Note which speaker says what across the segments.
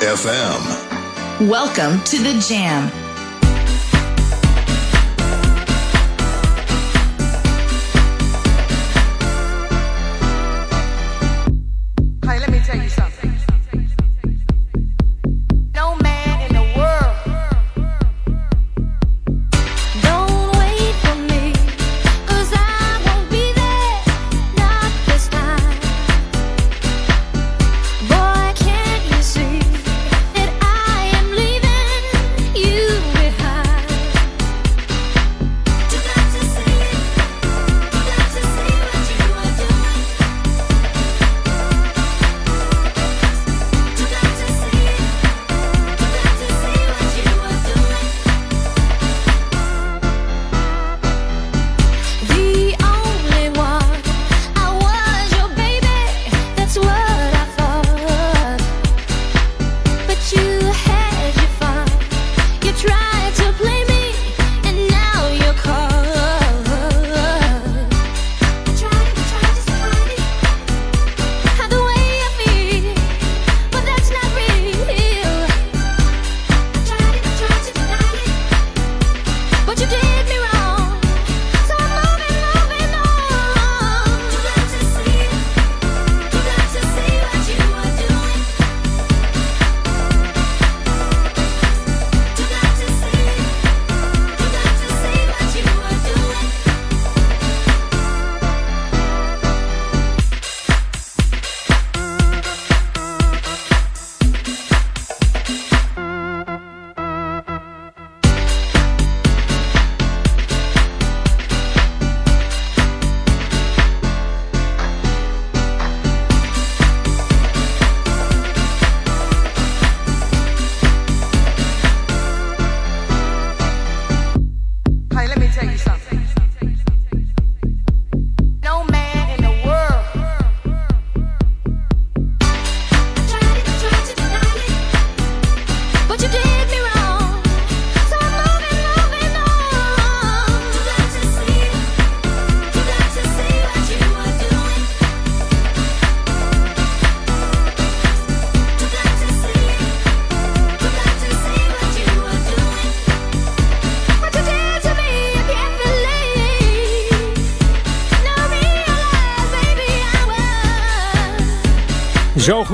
Speaker 1: FM.
Speaker 2: Welcome to the Jam.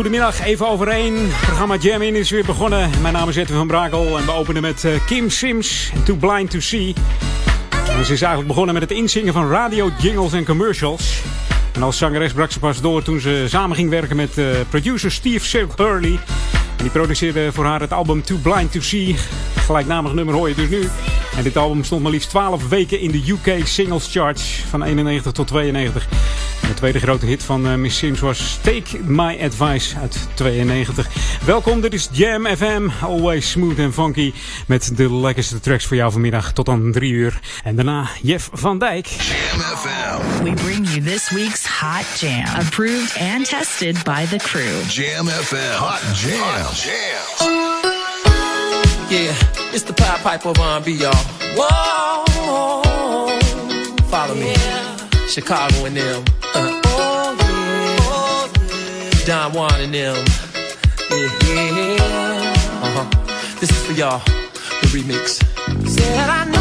Speaker 3: Goedemiddag. Even over één. Programma Jam In is weer begonnen. Mijn naam is Edwin van Brakel en we openen met uh, Kim Sims, Too Blind to See. En ze is eigenlijk begonnen met het inzingen van radio, jingles en commercials. En als zangeres brak ze pas door toen ze samen ging werken met uh, producer Steve Silk Hurley. En die produceerde voor haar het album Too Blind to See. Gelijknamig nummer hoor je dus nu. En dit album stond maar liefst 12 weken in de UK Singles Charts van 91 tot 92. De tweede grote hit van uh, Miss Sims was Take My Advice uit 92. Welkom, dit is Jam FM. Always smooth and funky. Met de lekkerste tracks voor jou vanmiddag tot aan 3 uur. En daarna Jeff van Dijk.
Speaker 1: Jam FM.
Speaker 2: We bring you this week's Hot Jam. Approved and tested by the crew.
Speaker 1: Jam FM. Hot Jam. Hot jam.
Speaker 4: Yeah, it's the Pied Piper of R&B, y'all. Whoa, follow me. Chicago and them. Uh, oh. Don Juan and them. Yeah, yeah. Uh-huh. This is for y'all, the remix. Said I know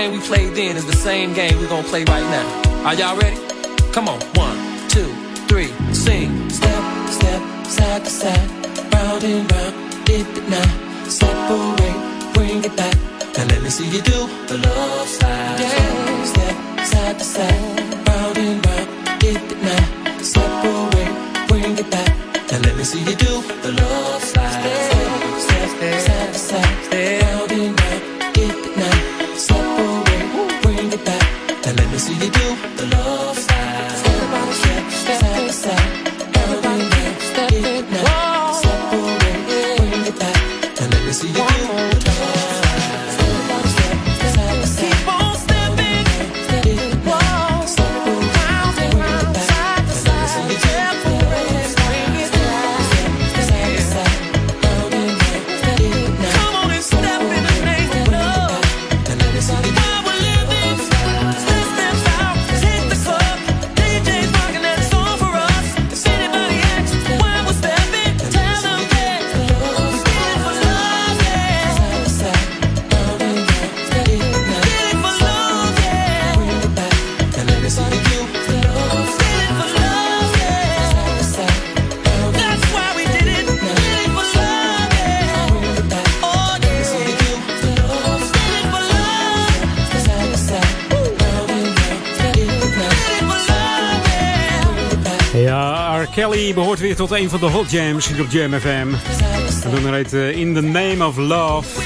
Speaker 4: game we played then is the same game we gonna play right now. Are y'all ready? Come on, one, two, three, sing. Step, step, side to side, round and round, dip it now. Step away, bring it back. Now let me see you do the love slide. Yeah. Step, side to side, round and round, dip it now. Step away, bring it back. Now let me see you do the love slide. Step, step, side to side, round and round, dip it now. And let me see you do the love side. Everybody step, step, step, step. Everybody step, step, step, step. Separate, bring it back. Then let me see you do
Speaker 3: Kelly behoort weer tot een van de hot jams hier op Jam FM. Het nummer heet uh, In the Name of Love.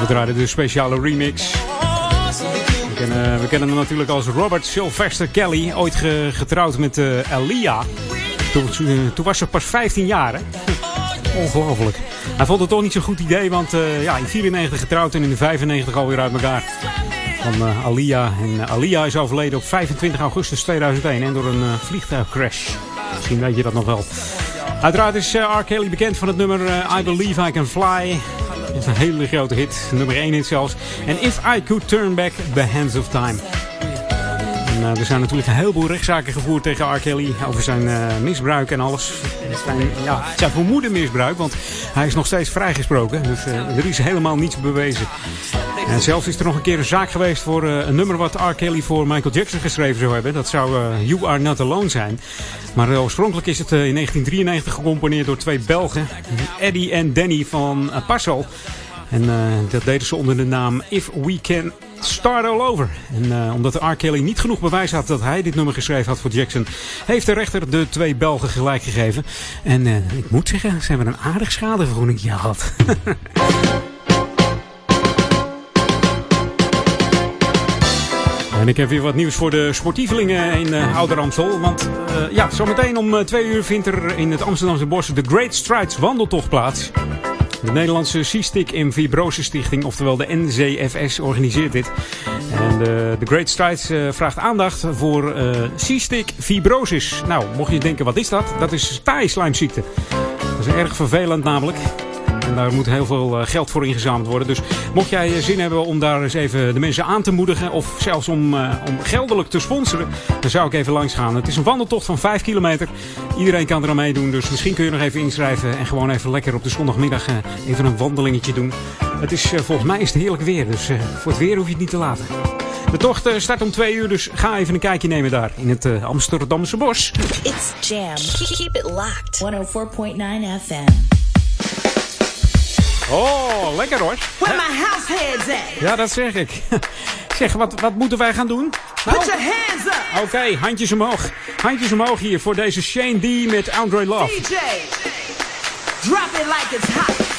Speaker 3: We draaien de speciale remix. We kennen, we kennen hem natuurlijk als Robert Sylvester Kelly. Ooit getrouwd met uh, Elia. Toen, was ze pas 15 jaar. Hè? Ongelooflijk. Hij vond het toch niet zo'n goed idee. Want ja, in 94 getrouwd en in 95 alweer uit elkaar van uh, Alia. En Alia is overleden op 25 augustus 2001 en door een vliegtuigcrash. Misschien weet je dat nog wel. Uiteraard is uh, R. Kelly bekend van het nummer uh, I Believe I Can Fly. Dat is een hele grote hit. Nummer 1 hit zelfs. En If I Could Turn Back The Hands of Time. Uh, er zijn natuurlijk een heleboel rechtszaken gevoerd tegen R. Kelly over zijn misbruik en alles. Zijn, ja, zijn vermoeden misbruik, want hij is nog steeds vrijgesproken. Dus er is helemaal niets bewezen. En zelfs is er nog een keer een zaak geweest voor een nummer wat R. Kelly voor Michael Jackson geschreven zou hebben. Dat zou You Are Not Alone zijn. Maar oorspronkelijk is het in 1993 gecomponeerd door twee Belgen. Eddie en Danny van Passel. En dat deden ze onder de naam If We Can Start All Over. En omdat R. Kelly niet genoeg bewijs had dat hij dit nummer geschreven had voor Jackson... heeft de rechter de twee Belgen gelijk gegeven. En ik moet zeggen, ze hebben een aardig schadevergoeding gehad. En ik heb weer wat nieuws voor de sportievelingen in uh, Ouder Amstel. Want uh, ja, zometeen om uh, twee uur vindt er in het Amsterdamse Bos de Great Strides wandeltocht plaats. De Nederlandse Cystic in Fibrose Stichting, oftewel de NZFS, organiseert dit. En de, de Great Strides vraagt aandacht voor cystic fibrosis. Nou, mocht je denken, wat is dat? Dat is taai-slijmziekte. Dat is erg vervelend namelijk. En daar moet heel veel eh, geld voor ingezameld worden. Dus mocht jij eh, zin hebben om daar eens even de mensen aan te moedigen. Of zelfs om, uh, om geldelijk te sponsoren. Dan zou ik even langs gaan. Het is een wandeltocht van 5 kilometer. Iedereen kan er aan meedoen. Dus misschien kun je nog even inschrijven. En gewoon even lekker op de zondagmiddag even een wandelingetje doen. Het is, volgens mij is het heerlijk weer. Dus voor het weer hoef je het niet te laten. De tocht eh, start om twee uur, dus ga even een kijkje nemen daar in het uh, Amsterdamse bos.
Speaker 2: It's Jam. Keep it locked. 104.9 FM.
Speaker 3: Oh, lekker hoor.
Speaker 5: Where my house heads at?
Speaker 3: Ja, dat zeg ik. Zeg, wat, wat moeten wij gaan doen?
Speaker 5: Nou, Put your hands up.
Speaker 3: Oké, okay, handjes omhoog. Handjes omhoog hier voor deze Shane D met Andre Love.
Speaker 5: DJ, drop it like it's hot.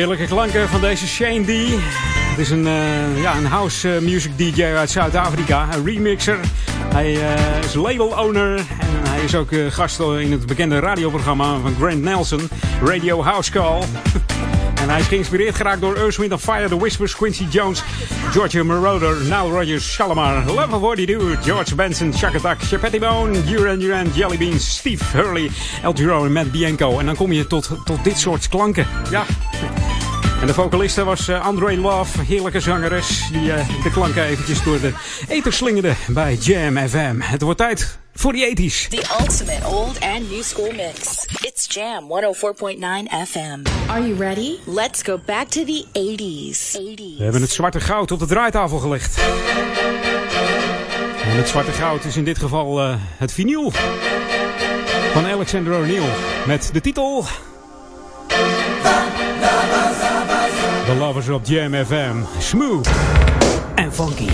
Speaker 3: Heerlijke klanken van deze Shane D. Het is een, uh, ja, een house uh, music DJ uit Zuid-Afrika, een remixer. Hij uh, is label owner en hij is ook gast in het bekende radioprogramma van Grant Nelson, Radio House Call. en hij is geïnspireerd geraakt door Earth, Wind Fire, The Whispers, Quincy Jones, Georgia Moroder, Nile Rodgers, Shalimar, Love of What You Do, George Benson, Chakatak, Chapetti Bone, Duran Duran, Jelly Beans, Steve Hurley, El Giro en Matt Bianco. En dan kom je tot, tot dit soort klanken. Ja, en de vocaliste was uh, Andre Love, heerlijke zangeres, die uh, de klanken eventjes door de eter slingerde bij Jam FM. Het wordt tijd voor die 80s.
Speaker 2: The ultimate old and new school mix. It's Jam 104.9 FM. Are you ready? Let's go back to the 80s. 80s.
Speaker 3: We hebben het zwarte goud op de draaitafel gelegd.
Speaker 6: En het zwarte goud is in dit geval uh, het vinyl van Alexander O'Neill met de titel The Lovers of Jam FM. Smooth en funky.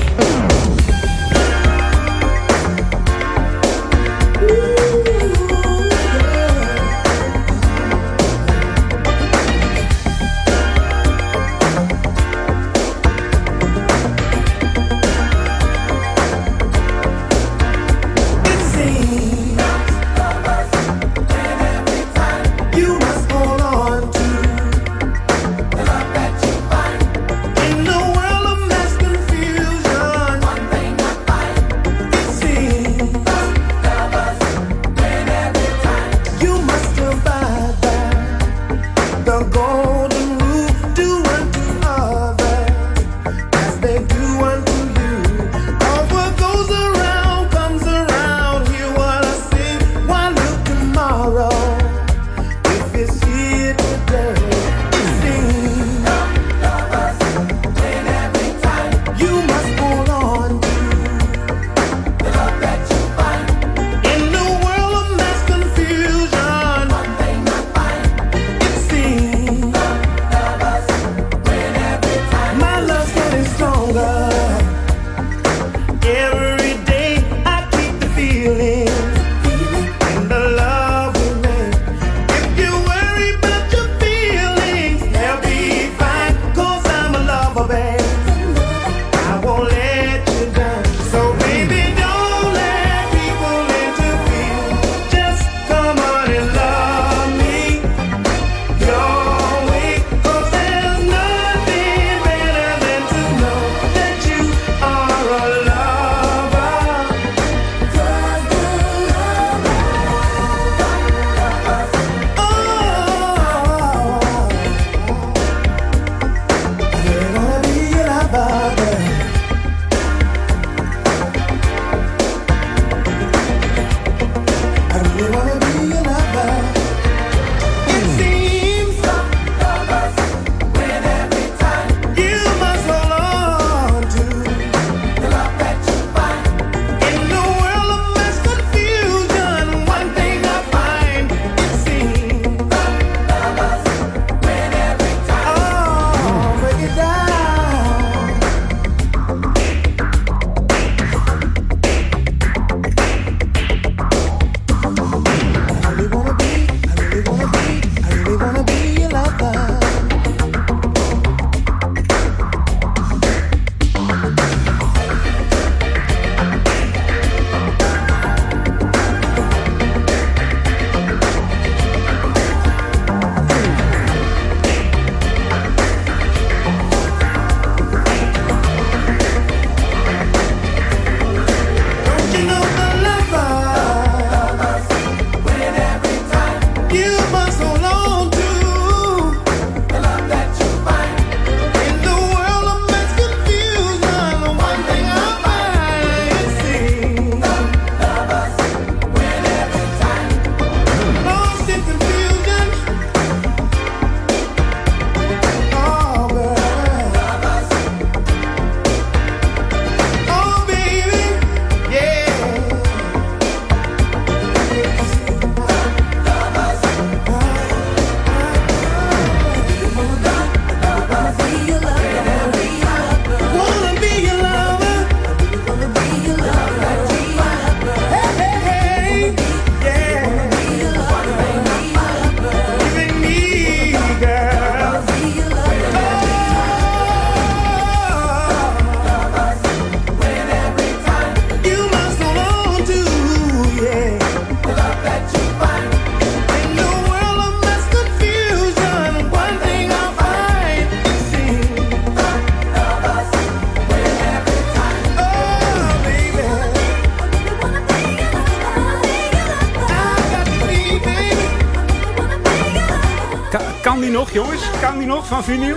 Speaker 6: Van vinyl?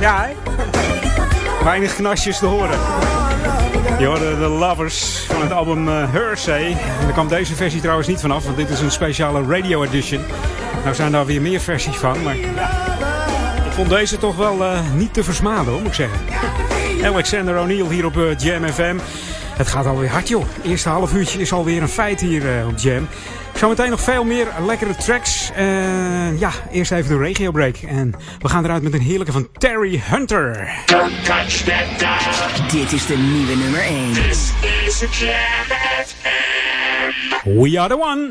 Speaker 6: Ja, hè? Weinig knasjes te horen. Je hoorde de Lovers van het album uh, daar kwam deze versie trouwens niet vanaf, want dit is een speciale radio edition. Nou zijn daar weer meer versies van, maar ik vond deze toch wel uh, niet te versmaden, moet ik zeggen. Alexander O'Neill hier op uh, Jam FM.
Speaker 3: Het gaat alweer hard, joh. Eerste half uurtje is alweer een feit hier op Jam. Zometeen nog veel meer lekkere tracks. Uh, ja, eerst even de regio break. En we gaan eruit met een heerlijke van Terry Hunter. Don't touch that dial.
Speaker 2: Dit is de nieuwe nummer 1. This is Jam
Speaker 3: FM. We are the one.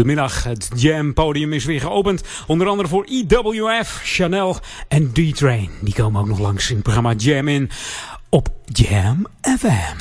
Speaker 3: Goedemiddag, het Jam podium is weer geopend. Onder andere voor EWF, Chanel en D-Train. Die komen ook nog langs in het programma Jam in op Jam FM.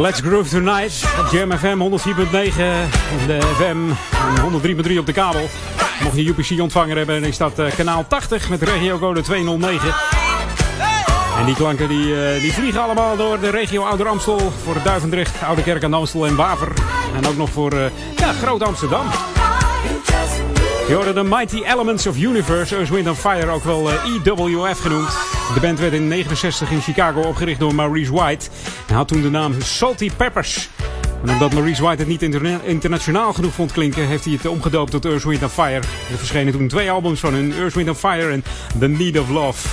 Speaker 3: Let's Groove Tonight op Jam FM 104.9 de FM en 103.3 op de kabel. Mocht je UPC ontvanger hebben, is dat uh, kanaal 80 met regiocode 209. En die klanken die, uh, die vliegen allemaal door de regio Ouder Amstel. Voor Duivendrecht, Oude Kerk aan Amstel en Waver. En ook nog voor uh, ja, Groot Amsterdam. Je hoorde de Mighty Elements of Universe, Earth, Wind Fire, ook wel EWF e genoemd. De band werd in 1969 in Chicago opgericht door Maurice White. En had toen de naam Salty Peppers. En omdat Maurice White het niet internationaal genoeg vond klinken, heeft hij het omgedoopt tot Earth, Wind Fire. Er verschenen toen twee albums van hun, Earth, Wind Fire en The Need of Love.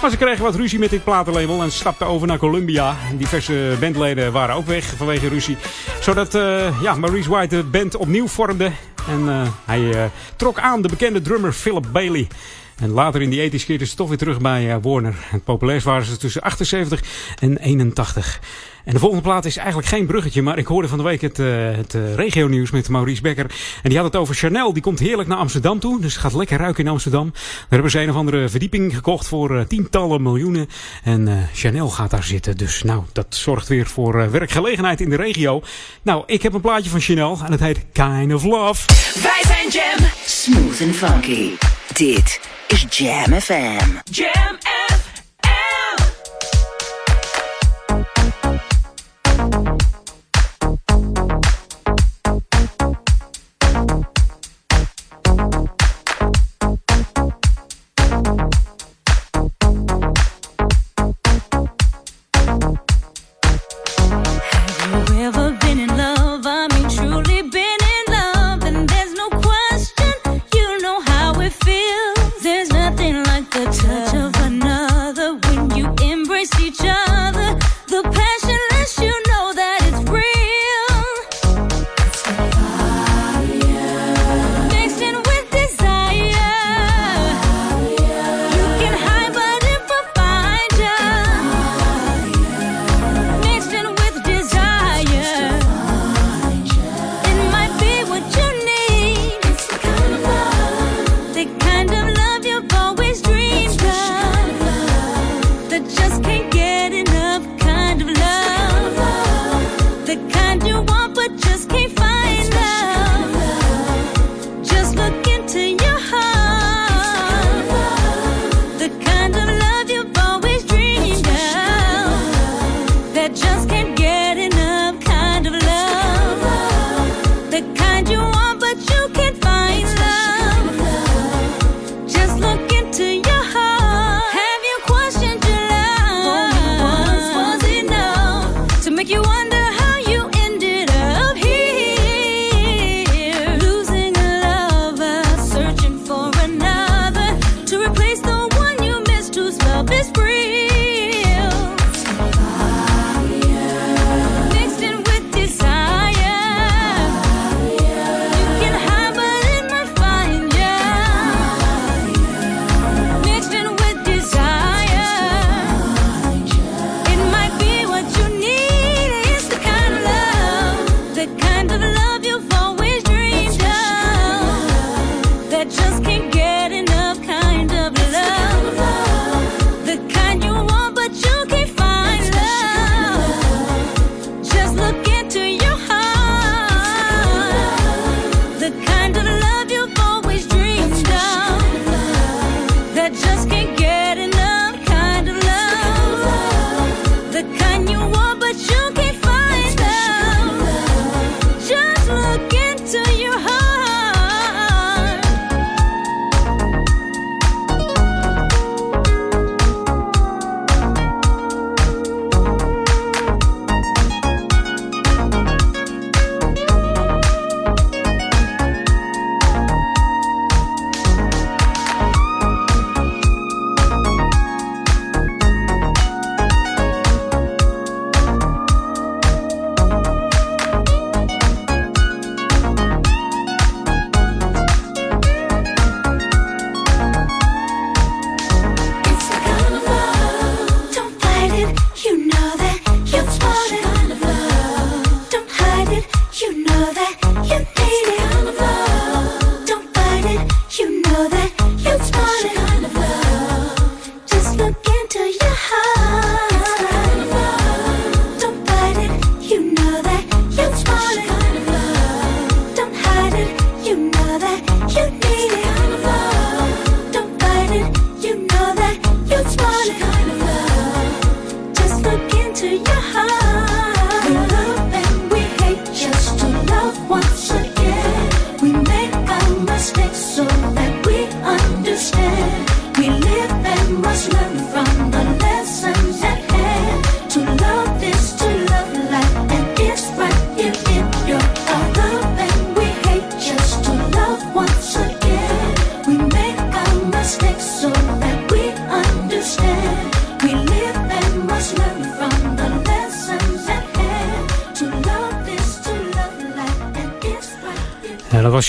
Speaker 3: Maar ze kregen wat ruzie met dit platenlabel en stapten over naar Columbia. Diverse bandleden waren ook weg vanwege ruzie. Zodat uh, ja, Maurice White de band opnieuw vormde. En uh, hij uh, trok aan de bekende drummer Philip Bailey. En later in die ethisch keerden ze toch weer terug bij uh, Warner. Het populairst waren ze tussen 78 en 81. En de volgende plaat is eigenlijk geen bruggetje, maar ik hoorde van de week het, uh, het uh, regionieuws met Maurice Becker. En die had het over Chanel. Die komt heerlijk naar Amsterdam toe, dus gaat lekker ruiken in Amsterdam. Daar hebben ze een of andere verdieping gekocht voor tientallen miljoenen. En Chanel gaat daar zitten, dus nou, dat zorgt weer voor werkgelegenheid in de regio. Nou, ik heb een plaatje van Chanel en het heet Kind of Love.
Speaker 2: Wij zijn Jam.
Speaker 7: Smooth and funky. Dit is Jam FM.
Speaker 2: Jam FM.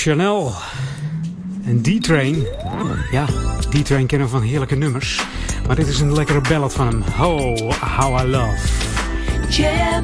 Speaker 3: Chanel. En D-Train. Ja, D-Train kennen van heerlijke nummers. Maar dit is een lekkere ballad van hem. Oh, how I love.
Speaker 8: Jam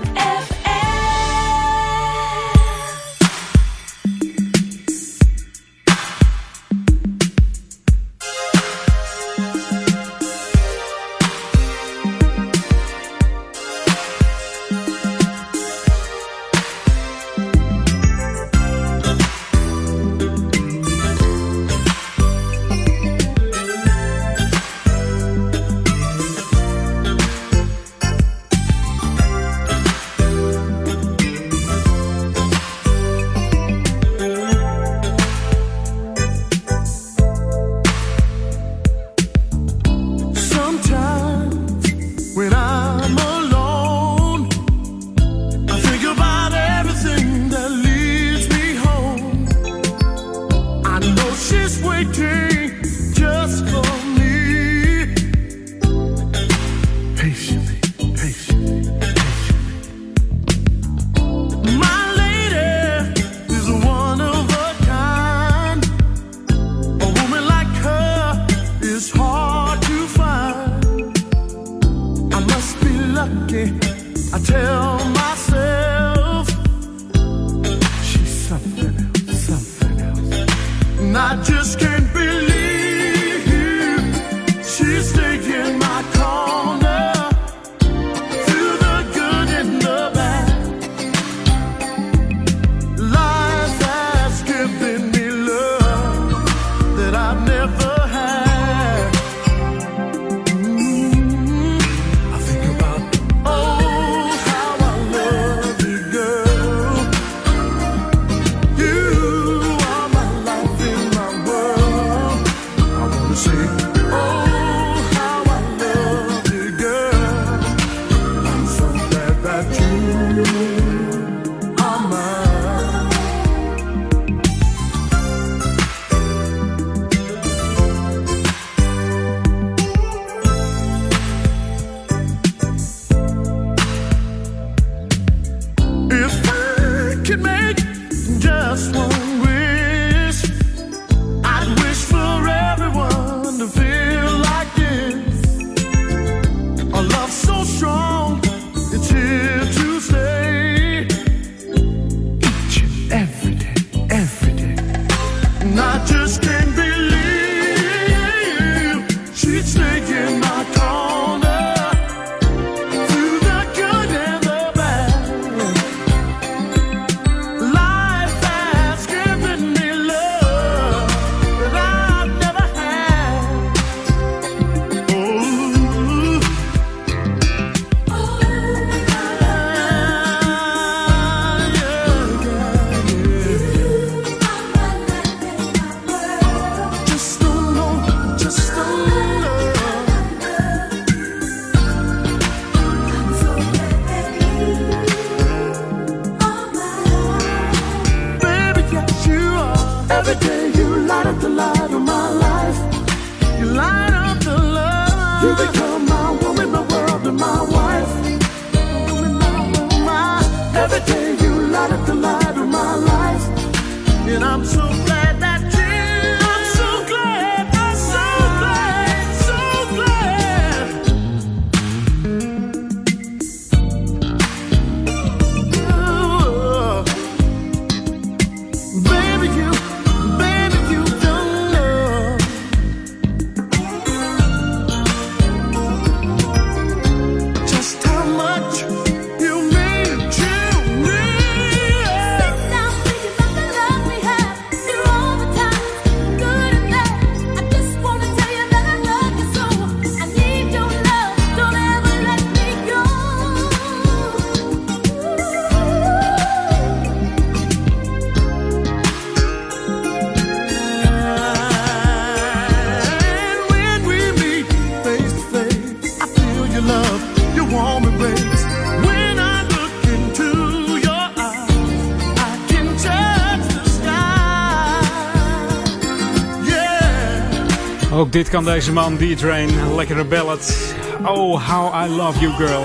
Speaker 3: dit kan deze man, D-Train. Lekkere ballad. Oh, how I love you, girl.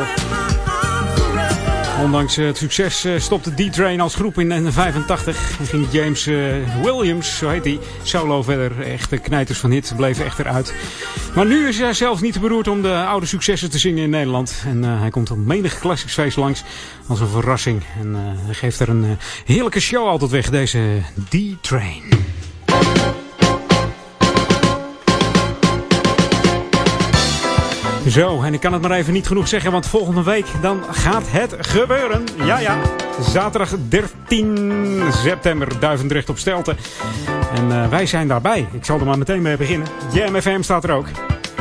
Speaker 3: Ondanks het succes eh, stopte D-Train als groep in 1985. En ging James eh, Williams, zo heet hij, solo verder. Echte knijters van hit bleven echter uit. Maar nu is hij zelfs niet te beroerd om de oude successen te zingen in Nederland. En hij komt op menig classicsfeest langs als een verrassing. En geeft er een heerlijke show altijd weg, deze D-Train. Zo, en ik kan het maar even niet genoeg zeggen, want volgende week dan gaat het gebeuren. Ja, ja. Zaterdag 13 september, Duivendrecht op Stelten. En uh, wij zijn daarbij. Ik zal er maar meteen mee beginnen. Jam FM staat er ook.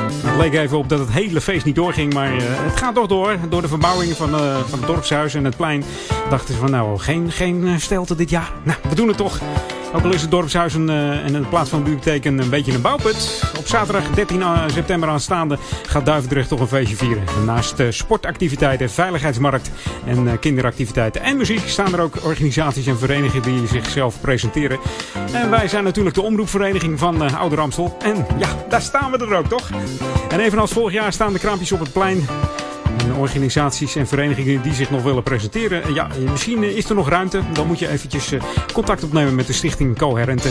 Speaker 3: Het leek even op dat het hele feest niet doorging, maar uh, het gaat toch door. Door de verbouwing van, uh, van het dorpshuis en het plein dachten ze van nou, geen, geen stelte dit jaar. Nou, we doen het toch. Ook al is het dorpshuis uh, en in plaats van de bibliotheek een, beetje een bouwput. Op zaterdag 13 september aanstaande gaat Duivendrecht toch een feestje vieren. Naast sportactiviteiten, veiligheidsmarkt en kinderactiviteiten en muziek staan er ook organisaties en verenigingen die zichzelf presenteren. En wij zijn natuurlijk de omroepvereniging van uh, Oude Ramsel. En ja, daar staan we er ook toch? En evenals vorig jaar staan de kraampjes op het plein. En organisaties en verenigingen die zich nog willen presenteren. Ja, misschien is er nog ruimte. Dan moet je eventjes contact opnemen met de stichting Coherente.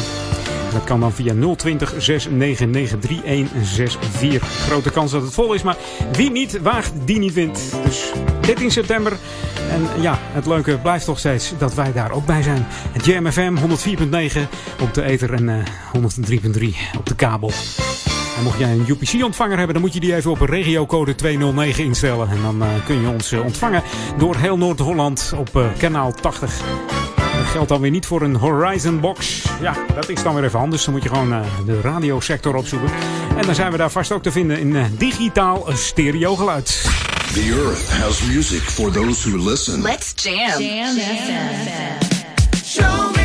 Speaker 3: Dat kan dan via 020 699 3164. Grote kans dat het vol is, maar wie niet waagt, die niet wint. Dus 13 september. En ja, het leuke blijft toch steeds dat wij daar ook bij zijn. Het JMFM 104.9 op de ether en uh, 103.3 op de kabel. En mocht jij een UPC-ontvanger hebben, dan moet je die even op regiocode 209 instellen. En dan uh, kun je ons uh, ontvangen door heel Noord-Holland op uh, kanaal 80. Dat geldt dan weer niet voor een Horizon Box. Ja, dat is dan weer even anders. Dan moet je gewoon de radiosector opzoeken. En dan zijn we daar vast ook te vinden in digitaal stereo geluid.
Speaker 1: The earth has music for those who listen.
Speaker 2: Let's jam. Jam.
Speaker 5: Show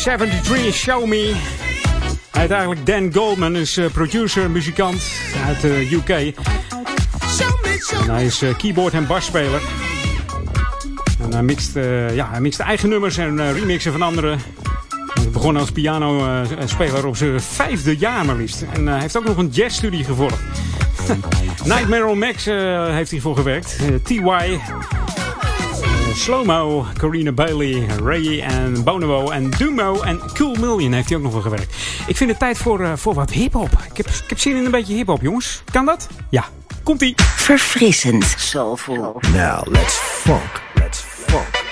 Speaker 3: JD73 Show Me. Hij heet eigenlijk Dan Goldman, is uh, producer, muzikant uit de uh, UK. Hij is uh, keyboard- en basspeler. En hij mixt, uh, ja, hij mixt eigen nummers en remixen van anderen. Hij begon als pianospeler op zijn vijfde jaar maar liefst. En hij heeft ook nog een jazzstudie gevolgd. Nightmare on Max heeft hij voor gewerkt. T.Y. Slowmo, Corina Bailey, Ray en Bonobo en Dumo en Cool Million heeft hij ook nog voor gewerkt. Ik vind het tijd voor, uh, voor wat hip-hop. Ik heb, ik heb zin in een beetje hip-hop, jongens. Kan dat? Ja. Komt-ie.
Speaker 9: Verfrissend. Soulful.
Speaker 10: Now let's funk. Let's funk.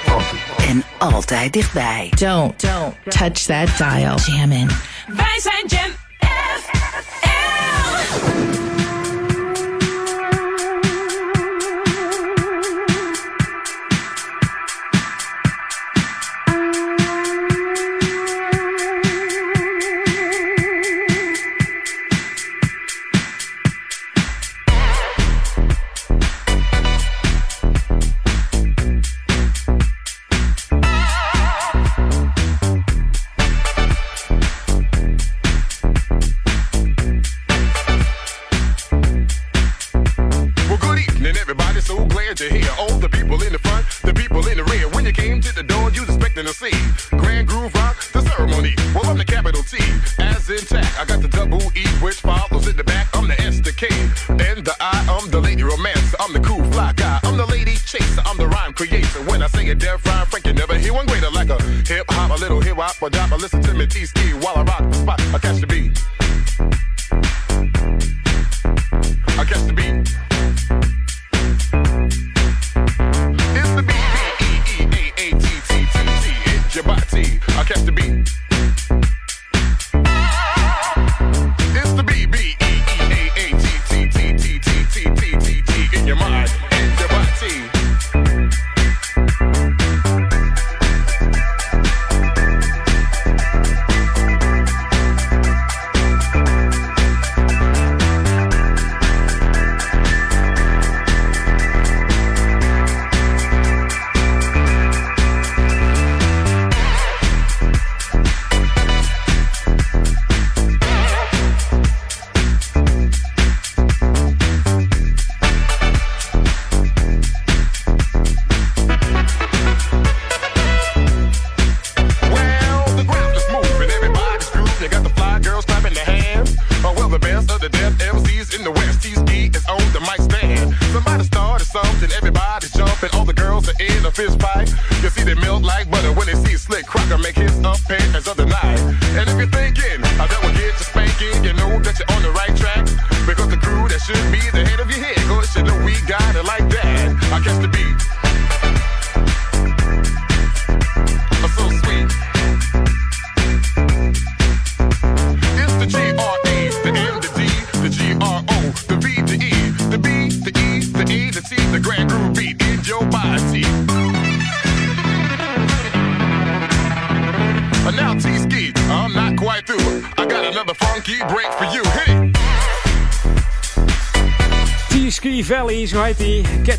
Speaker 9: En altijd dichtbij.
Speaker 11: Don't, don't touch that dial. Jammin'. Wij zijn Jam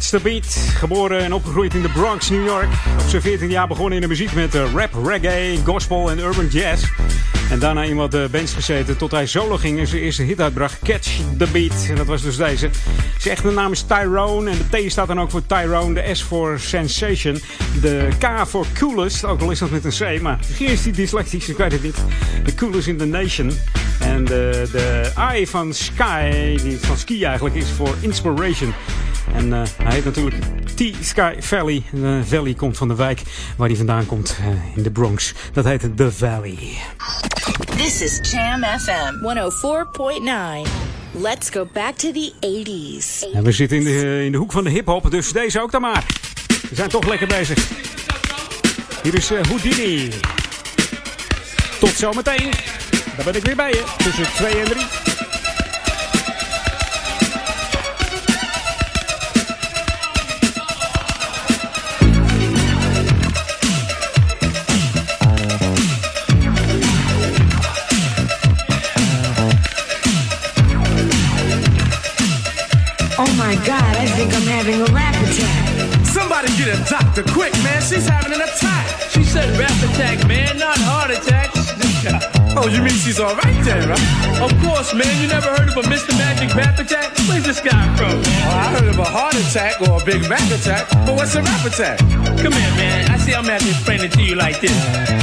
Speaker 3: the Beat. Geboren en opgegroeid in de Bronx, New York. Op zijn 14 jaar begonnen in de muziek met eh, rap, reggae, gospel en urban jazz. En daarna in wat eh, bands gezeten tot hij solo ging en zijn eerste hit uitbracht. Catch the Beat. En dat was dus deze. Zijn echte naam is Tyrone. En de T staat dan ook voor Tyrone. De S voor Sensation. De K voor Coolest. Ook al is dat met een C. Maar misschien is hij dyslectisch. Ik weet het niet. The Coolest in the Nation. En de, de I van Sky, die van Ski eigenlijk, is voor Inspiration. En uh, hij heet natuurlijk T-Sky Valley. De Valley komt van de wijk waar hij vandaan komt uh, in de Bronx. Dat heet The Valley.
Speaker 11: This is Jam FM 104.9. Let's go back to the 80s.
Speaker 3: En we zitten in de, in de hoek van de hip-hop, dus deze ook dan maar. We zijn toch lekker bezig. Hier is uh, Houdini. Tot zometeen. Dan ben ik weer bij je. Tussen 2 en 3.
Speaker 5: God, I think I'm having a rap attack.
Speaker 12: Somebody get a doctor quick, man. She's having an attack. She's said rap attack, man, not heart attack.
Speaker 13: Oh, you mean she's alright then, right?
Speaker 12: Of course, man. You never heard of a Mr. Magic Rap Attack? Where's this guy from?
Speaker 13: Oh, I heard of a heart attack or a big rap attack, but what's a rap attack?
Speaker 12: Come here, man. I see I'm gonna have to explain it to you like this.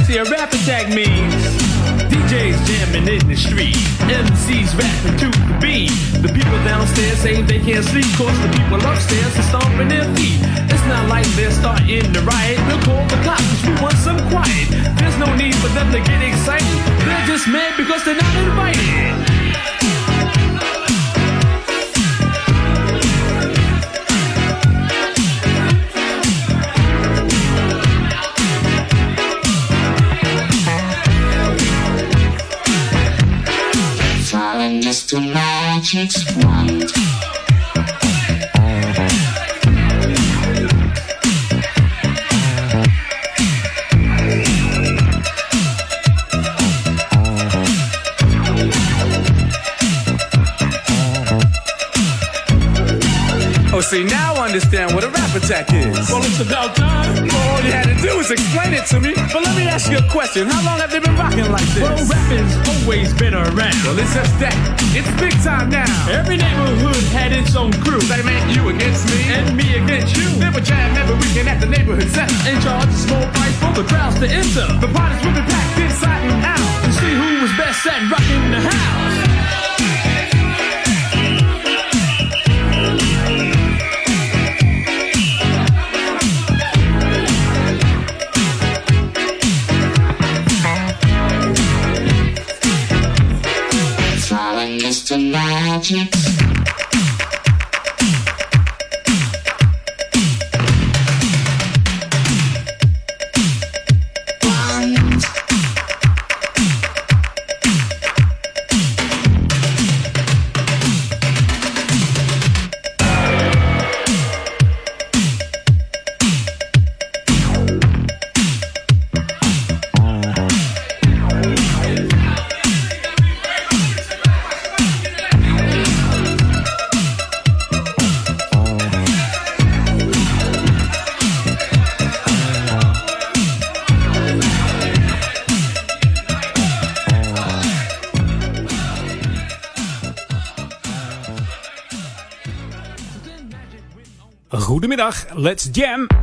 Speaker 12: See, a rap attack means DJs jamming in the street. MCs rapping to the beat. The people downstairs say they can't sleep, cause the people upstairs are stomping their feet. It's not like they're starting to riot. We'll call the cops we want some quiet. There's no need for them to get excited. They're just mad because they're not invited.
Speaker 3: Just a magic wand.
Speaker 13: Oh, see, now I understand what a rap attack is.
Speaker 12: Well, it's about time.
Speaker 13: All you had to do was explain it to me. But let me ask you a question. How long have they been rocking like this?
Speaker 12: Well, rapping's always been around.
Speaker 13: Well, it's just that. It's big time now.
Speaker 12: Every neighborhood had its own crew.
Speaker 13: They meant you against me.
Speaker 12: And me against you.
Speaker 13: They would jam every weekend at the neighborhood center.
Speaker 12: In charge a small price for the crowds to enter.
Speaker 13: The parties would be packed inside and out.
Speaker 12: To see who was best at rocking the house.
Speaker 3: Falling just a magic.
Speaker 14: Goedemiddag, let's jam.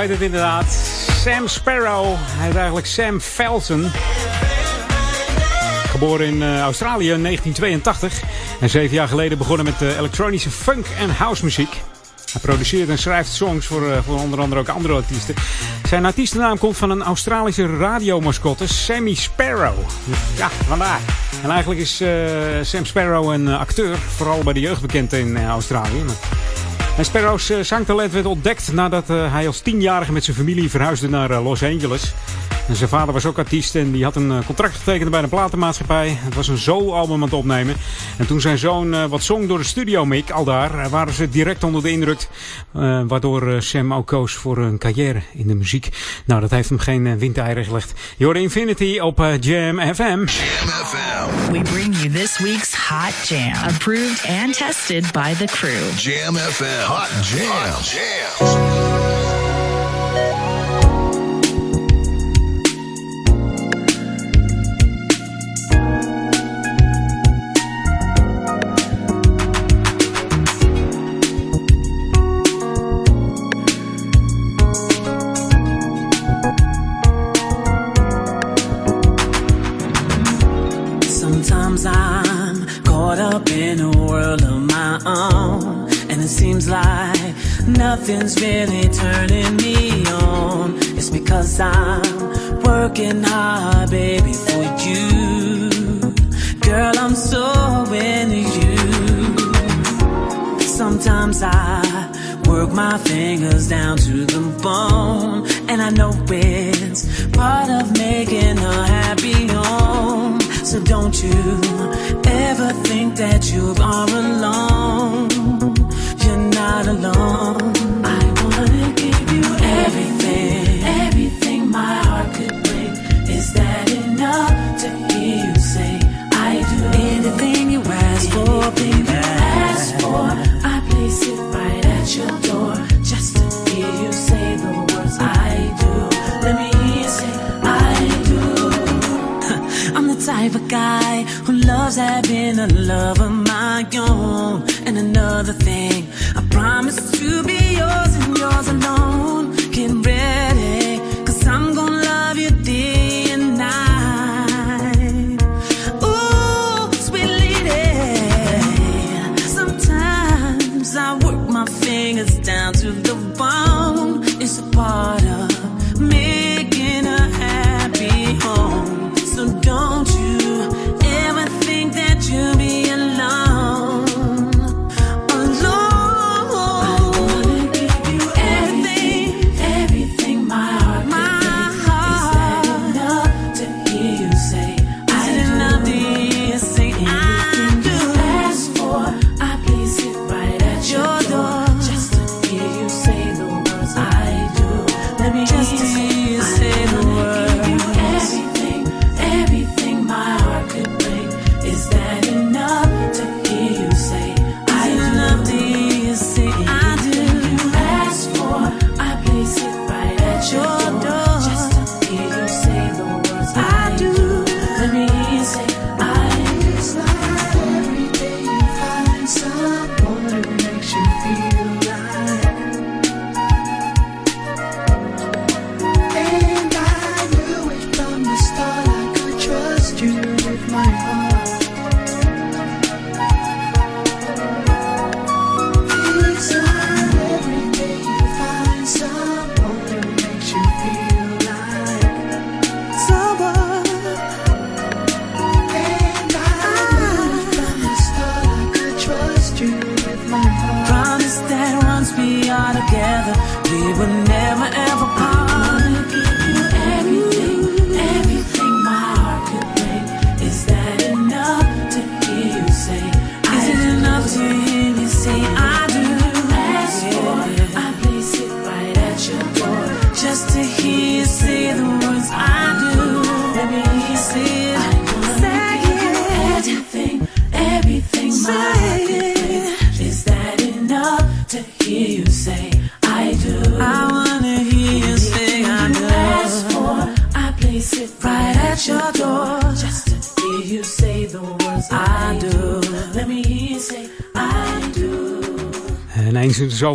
Speaker 3: Heet het inderdaad. Sam Sparrow. Hij heet eigenlijk Sam Felsen. Geboren in uh, Australië in 1982. En zeven jaar geleden begonnen met uh, elektronische funk en house muziek. Hij produceert en schrijft songs voor, uh, voor onder andere ook andere artiesten. Zijn artiestennaam komt van een Australische radiomascotte, Sammy Sparrow. Ja, vandaar. En eigenlijk is Sam Sparrow een acteur, vooral bij de jeugd bekend in Australië. Maar en Sparrow's zangtalent werd ontdekt nadat hij als tienjarige met zijn familie verhuisde naar Los Angeles. En zijn vader was ook artiest en die had een eh, contract getekend bij een platenmaatschappij. Het was een zo-album aan het opnemen. En toen zijn zoon uh, wat zong door de studio mic, al daar, uh, waren ze direct onder de indruk. waardoor Sam ook koos voor een carrière in de muziek. Nou, dat heeft hem geen windeieren gelegd. Jorde Infinity op Jam FM. Jam
Speaker 2: FM. We bring you this week's Hot Jam. Approved and tested by the crew.
Speaker 1: Jam FM. Hot Jam. Hot Jams.
Speaker 15: seems like nothing's really turning me on. It's because I'm working hard, baby, for you. Girl, I'm so into you. Sometimes I work my fingers down to the bone, and I know it's part of making a happy home. So don't you ever think that you are alone You're not alone. I wanna give you everything, everything my heart could bring. Is that enough to hear you say I do? Anything you ask for, baby, ask for. I place it right at your door, type of guy who loves having a love of my own. And another thing I promise to be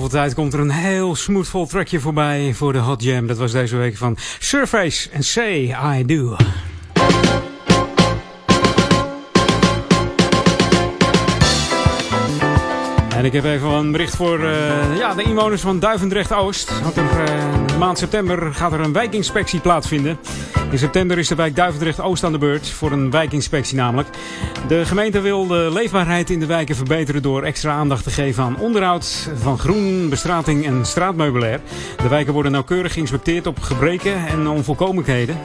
Speaker 3: zoveel tijd komt er een heel smoothvol trackje voorbij voor de Hot Jam. Dat was deze week van Surface en Say I Do. En ik heb even een bericht voor uh, ja, de inwoners van Duivendrecht-Oost. Want er, uh, maand september gaat er een wijkinspectie plaatsvinden. In september is de wijk Duivendrecht-Oost aan de beurt. Voor een wijkinspectie namelijk. De gemeente wil de leefbaarheid in de wijken verbeteren door extra aandacht te geven aan onderhoud van groen, bestrating en straatmeubilair. De wijken worden nauwkeurig geïnspecteerd op gebreken en onvolkomenheden.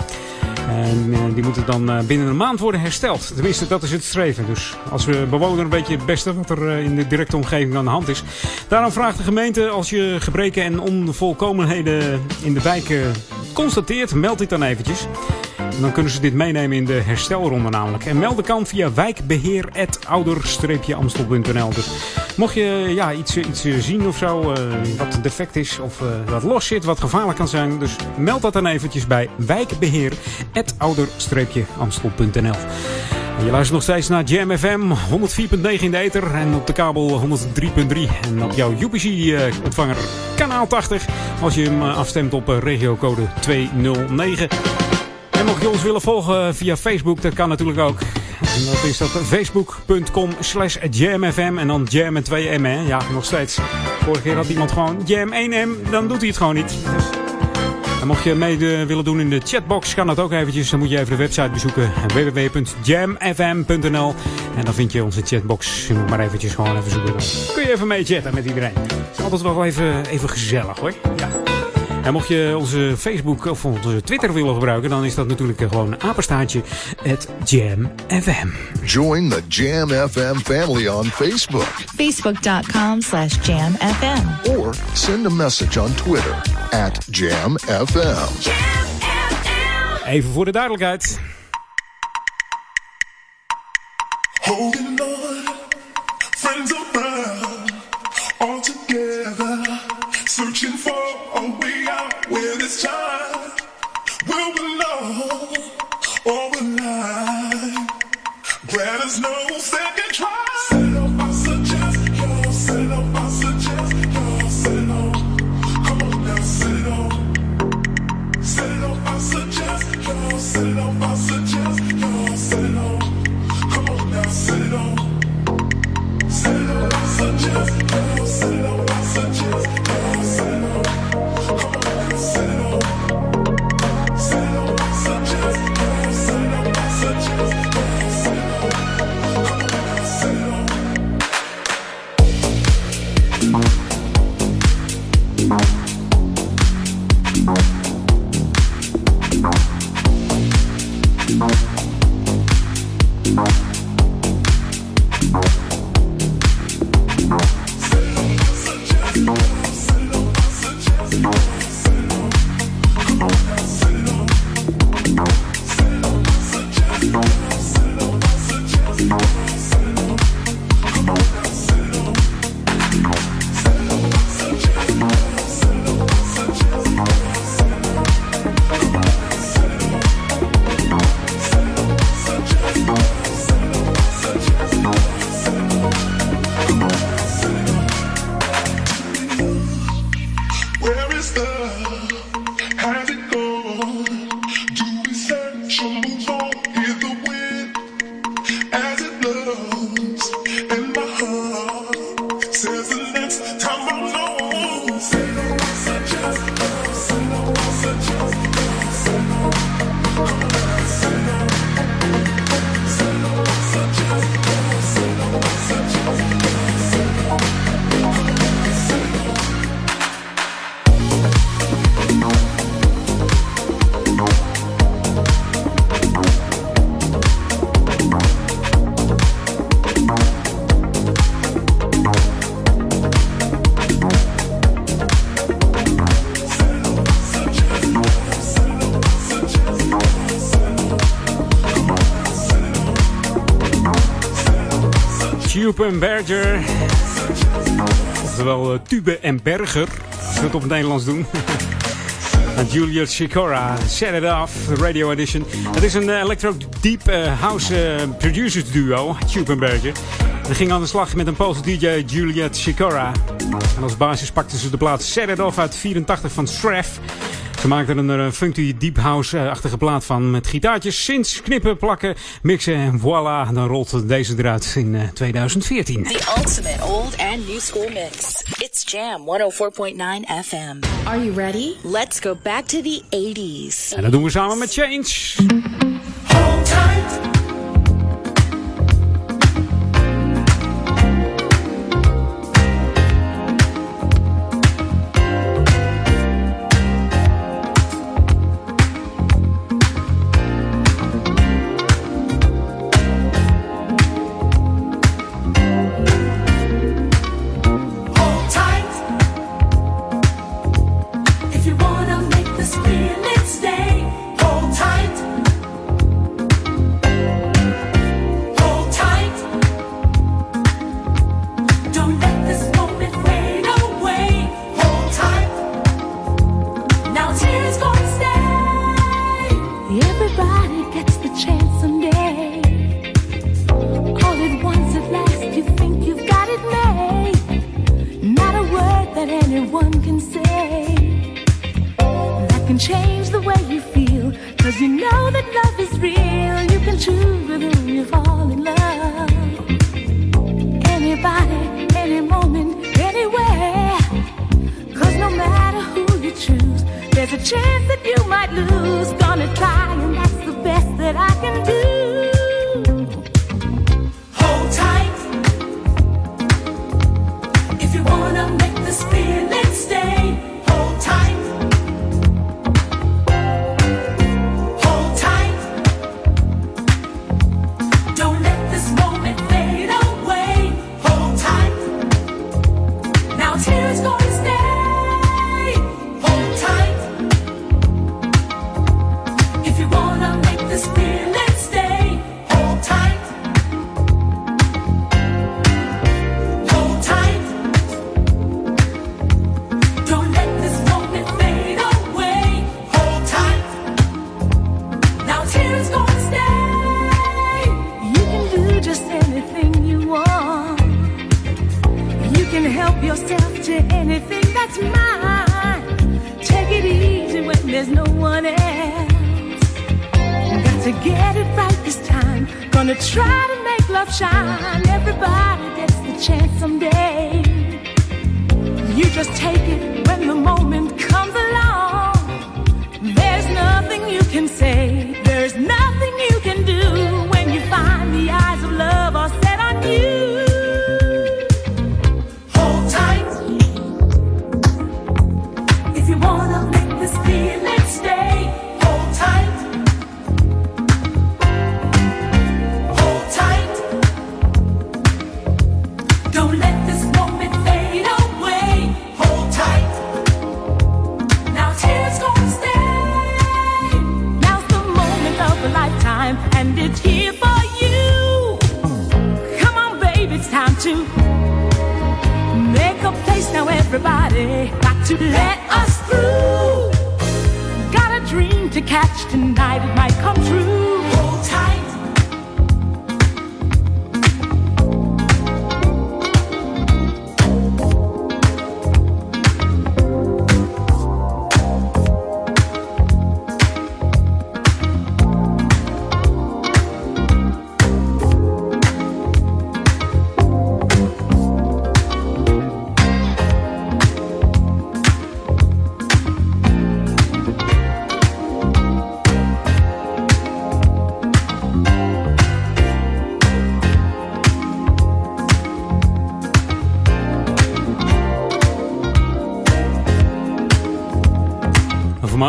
Speaker 3: En uh, die moeten dan uh, binnen een maand worden hersteld. Tenminste, dat is het streven. Dus als we bewoner een beetje het beste wat er uh, in de directe omgeving aan de hand is. Daarom vraagt de gemeente als je gebreken en onvolkomenheden in de wijk constateert, meld dit dan eventjes. Dan kunnen ze dit meenemen in de herstelronde namelijk. En melden kan via wijkbeheer.ouder-amstel.nl. Dus mocht je ja, iets, iets zien of zo, uh, wat defect is of uh, wat los zit, wat gevaarlijk kan zijn. Dus meld dat dan eventjes bij wijkbeheer.ouder-amstel.nl. Je luistert nog steeds naar Jam FM 104.9 in de ether en op de kabel 103.3. En op jouw UPC-ontvanger kanaal 80 als je hem afstemt op regiocode 209. En mocht je ons willen volgen via Facebook, dat kan natuurlijk ook. En dat is dat facebook.com slash jamfm en dan jam met 2m. Hè? Ja, nog steeds. Vorige keer had iemand gewoon jam 1m, dan doet hij het gewoon niet. En mocht je mee willen doen in de chatbox, kan dat ook eventjes. Dan moet je even de website bezoeken. www.jamfm.nl En dan vind je onze chatbox. Je moet maar eventjes gewoon even zoeken. Dan kun je even mee chatten met iedereen. Het is altijd wel even, even gezellig hoor. Ja. En mocht je onze Facebook of onze Twitter willen gebruiken, dan is dat natuurlijk gewoon een apenstaartje at Jam FM.
Speaker 1: Join the Jam FM family on Facebook.
Speaker 9: Facebook.com slash Jam FM.
Speaker 1: Or send a message on Twitter at Jam FM.
Speaker 3: Even voor de duidelijkheid.
Speaker 16: Holding there's no
Speaker 3: Berger. Oftewel uh, Tube en Berger. Als we het op het Nederlands doen.
Speaker 17: Juliet Sikora, Set It Off, Radio Edition. Het is een uh, electro deep uh, house producers duo, Berger. Ze ging aan de slag met een Poolse DJ Juliet Sikora. En als basis pakten ze de plaat Set It Off uit 84 van Straff. Ze maakten er een funky deep house-achtige plaat van. Met gitaartjes, sinds knippen, plakken, mixen en voilà. Dan rolt deze eruit in uh, 2014.
Speaker 9: The ultimate old and new school mix. It's Jam 104.9 FM. Are you ready? Let's go back to the 80s.
Speaker 17: En dat doen we samen met Change.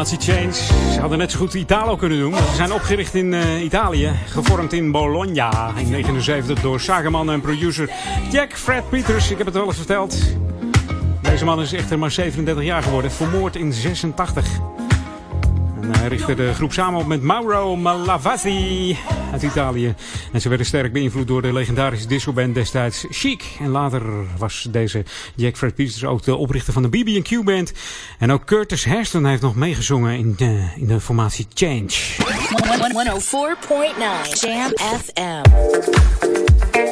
Speaker 17: Change. Ze hadden net zo goed Italo kunnen doen. Ze zijn opgericht in eh, Italië. Gevormd in Bologna in 1979 door zakenman en producer Jack Fred Peters. Ik heb het wel eens verteld. Deze man is echter maar 37 jaar geworden. Vermoord in 86. Hij richtte de groep samen op met Mauro Malavasi
Speaker 3: uit Italië. En ze werden sterk beïnvloed door de legendarische discoband destijds Chic. En later was deze Jack Fred Peters ook de oprichter van de BB&Q band. En ook Curtis Hairston heeft nog meegezongen in de, in de formatie Change. 104.9 Jam FM.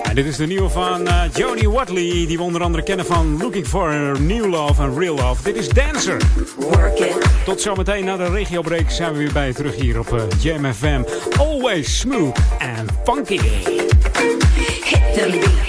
Speaker 3: En dit is de nieuwe van eh, uh, Jody Watley, die we onder andere kennen van Looking for New Love en Real Love. Dit is Dancer. Work it. Tot zometeen na de regiobreek zijn we weer bij je terug hier op eh, Jam FM. Always smooth and funky. Hit the
Speaker 7: beat.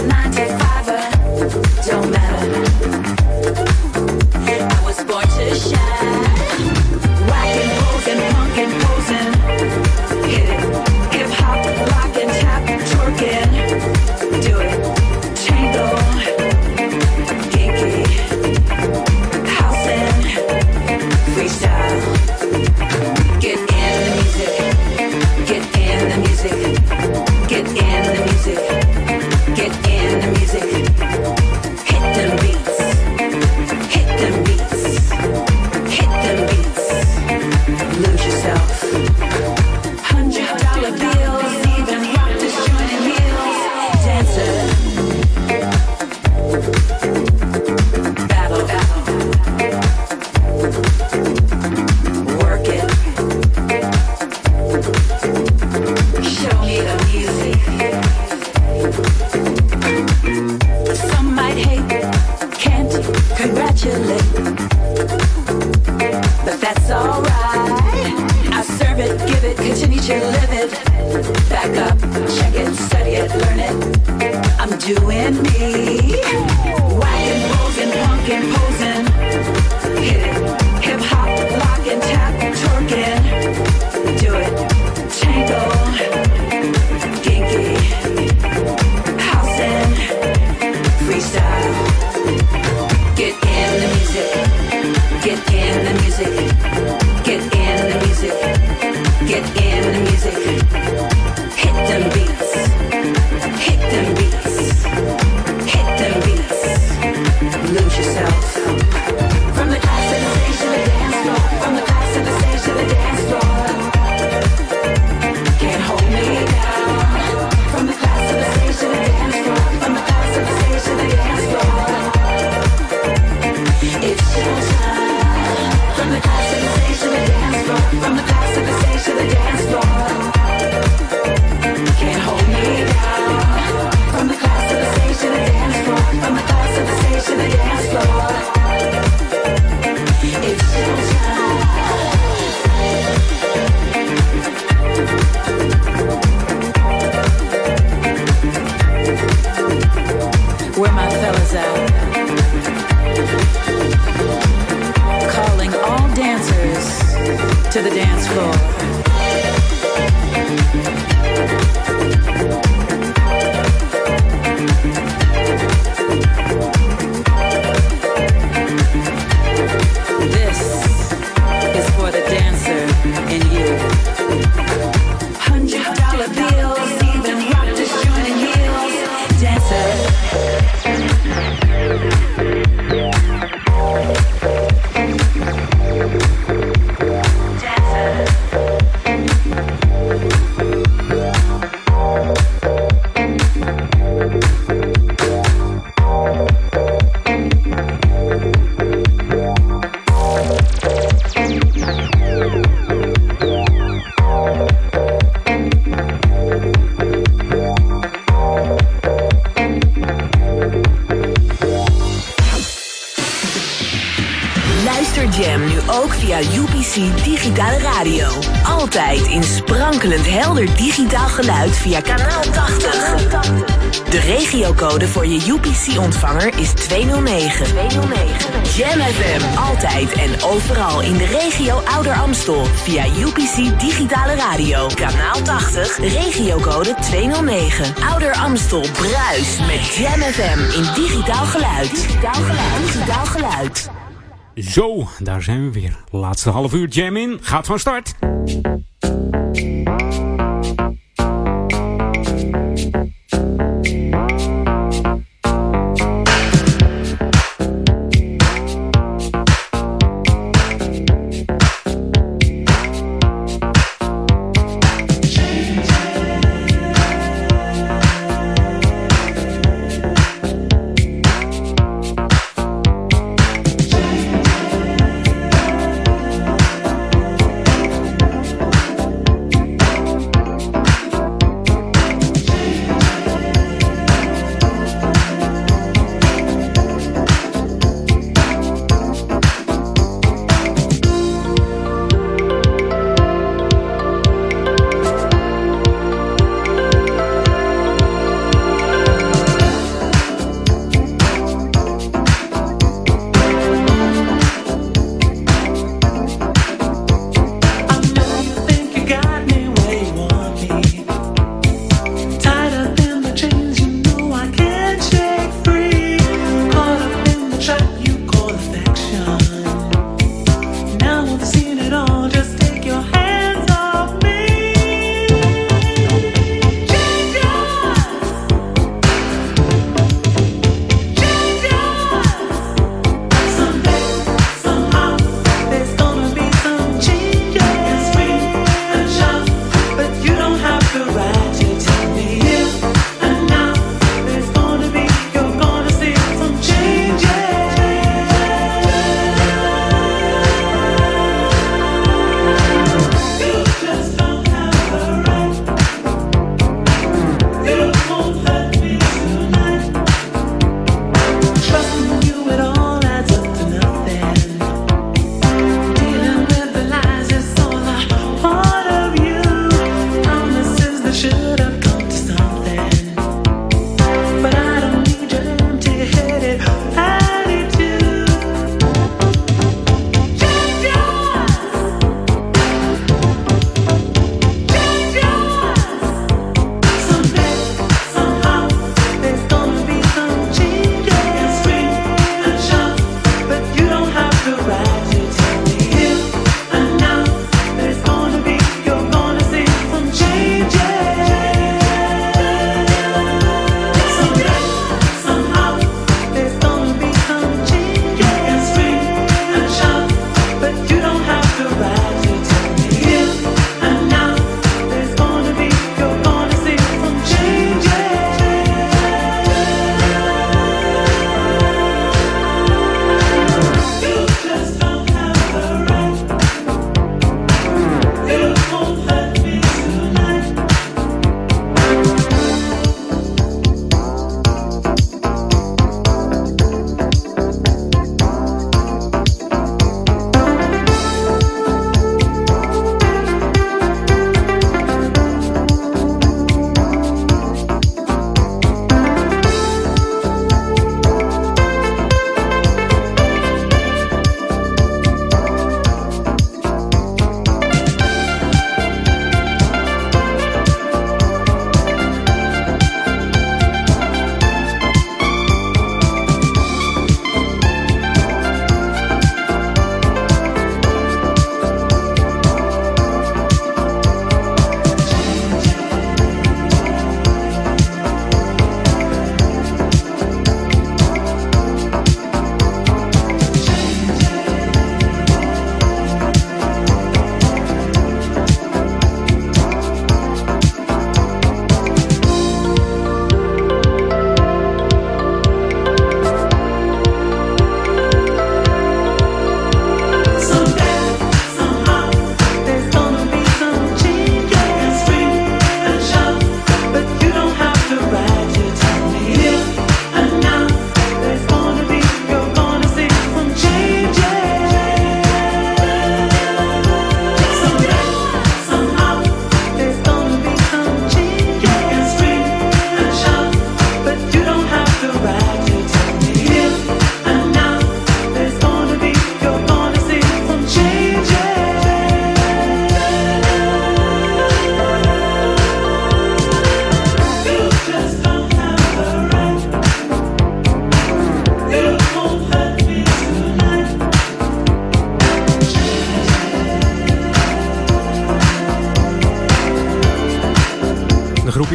Speaker 7: sprankelend helder digitaal geluid via kanaal 80.
Speaker 18: De regiocode voor je UPC-ontvanger is 209. 209. Jam FM, altijd en overal in de regio Ouder Amstel via UPC Digitale Radio. Kanaal 80, regiocode 209. Ouder Amstel bruis met Jam FM in digitaal geluid. Digitaal geluid. Digitaal geluid.
Speaker 3: Zo, daar zijn we weer. Laatste half uur jam in. Gaat van start.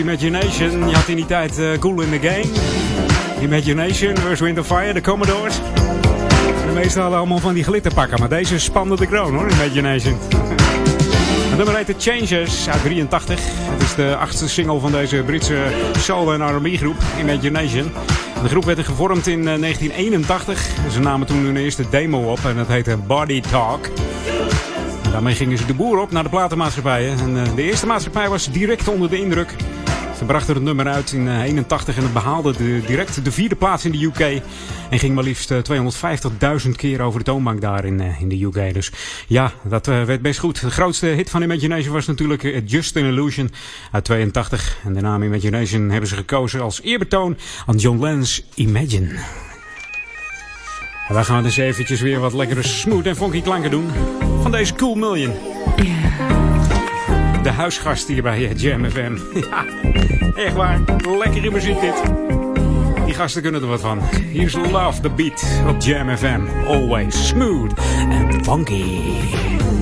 Speaker 3: Imagination. Je had in die tijd uh, Cool in the Game. Imagination, Earth, Wind Fire, de Commodores. De meeste hadden allemaal van die glitterpakken, maar deze spande de kroon hoor, Imagination. Het nummer heet The Changers uit 83. Het is de achtste single van deze Britse soul- en R&B groep, Imagination. De groep werd gevormd in 1981. Ze namen toen hun eerste demo op en dat heette Body Talk. Daarmee gingen ze de boer op naar de platenmaatschappijen. En de eerste maatschappij was direct onder de indruk. Ze brachten het nummer uit in 81 en het behaalde de, direct de vierde plaats in de UK. En ging maar liefst 250.000 keer over de toonbank daar in, in de UK. Dus ja, dat werd best goed. De grootste hit van Imagination was natuurlijk Just an Illusion uit 82. En de naam Imagination hebben ze gekozen als eerbetoon aan John Lennon's Imagine. En wij gaan dus eventjes weer wat lekkere smooth en funky klanken doen. Van deze Cool Million. De huisgast hier bij Jam FM. Ja, echt waar. Lekkere muziek dit. Die gasten kunnen er wat van. Hier is Love the Beat op Jam FM. Always smooth and funky.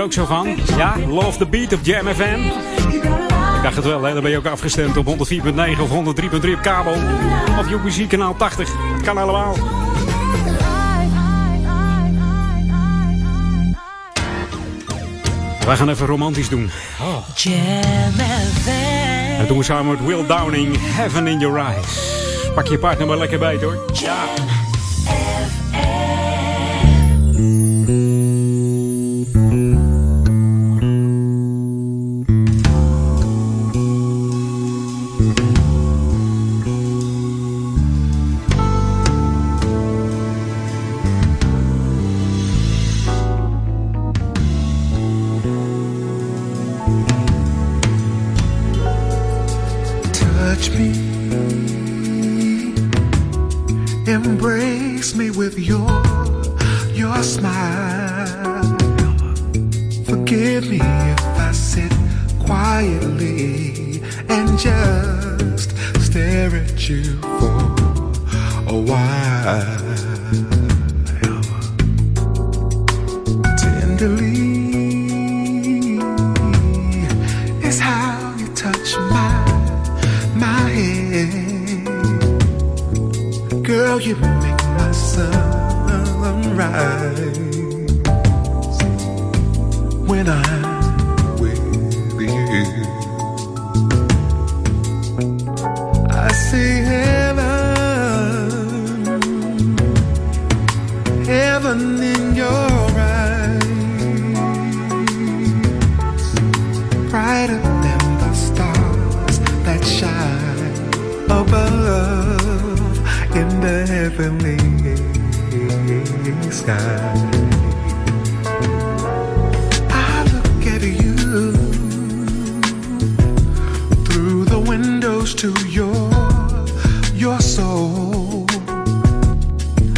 Speaker 3: Er ook zo van? Ja, Love the Beat op Jam FM. Ik dacht het wel, hè? dan ben je ook afgestemd op 104.9 of 103.3 op kabel. Of UPC kanaal 80. Het kan allemaal. Wij gaan even romantisch doen.
Speaker 15: Oh. Jam FM.
Speaker 3: Dat doen we samen met Will Downing, Heaven in Your Eyes. Pak je partner maar lekker bij, hoor. Ja.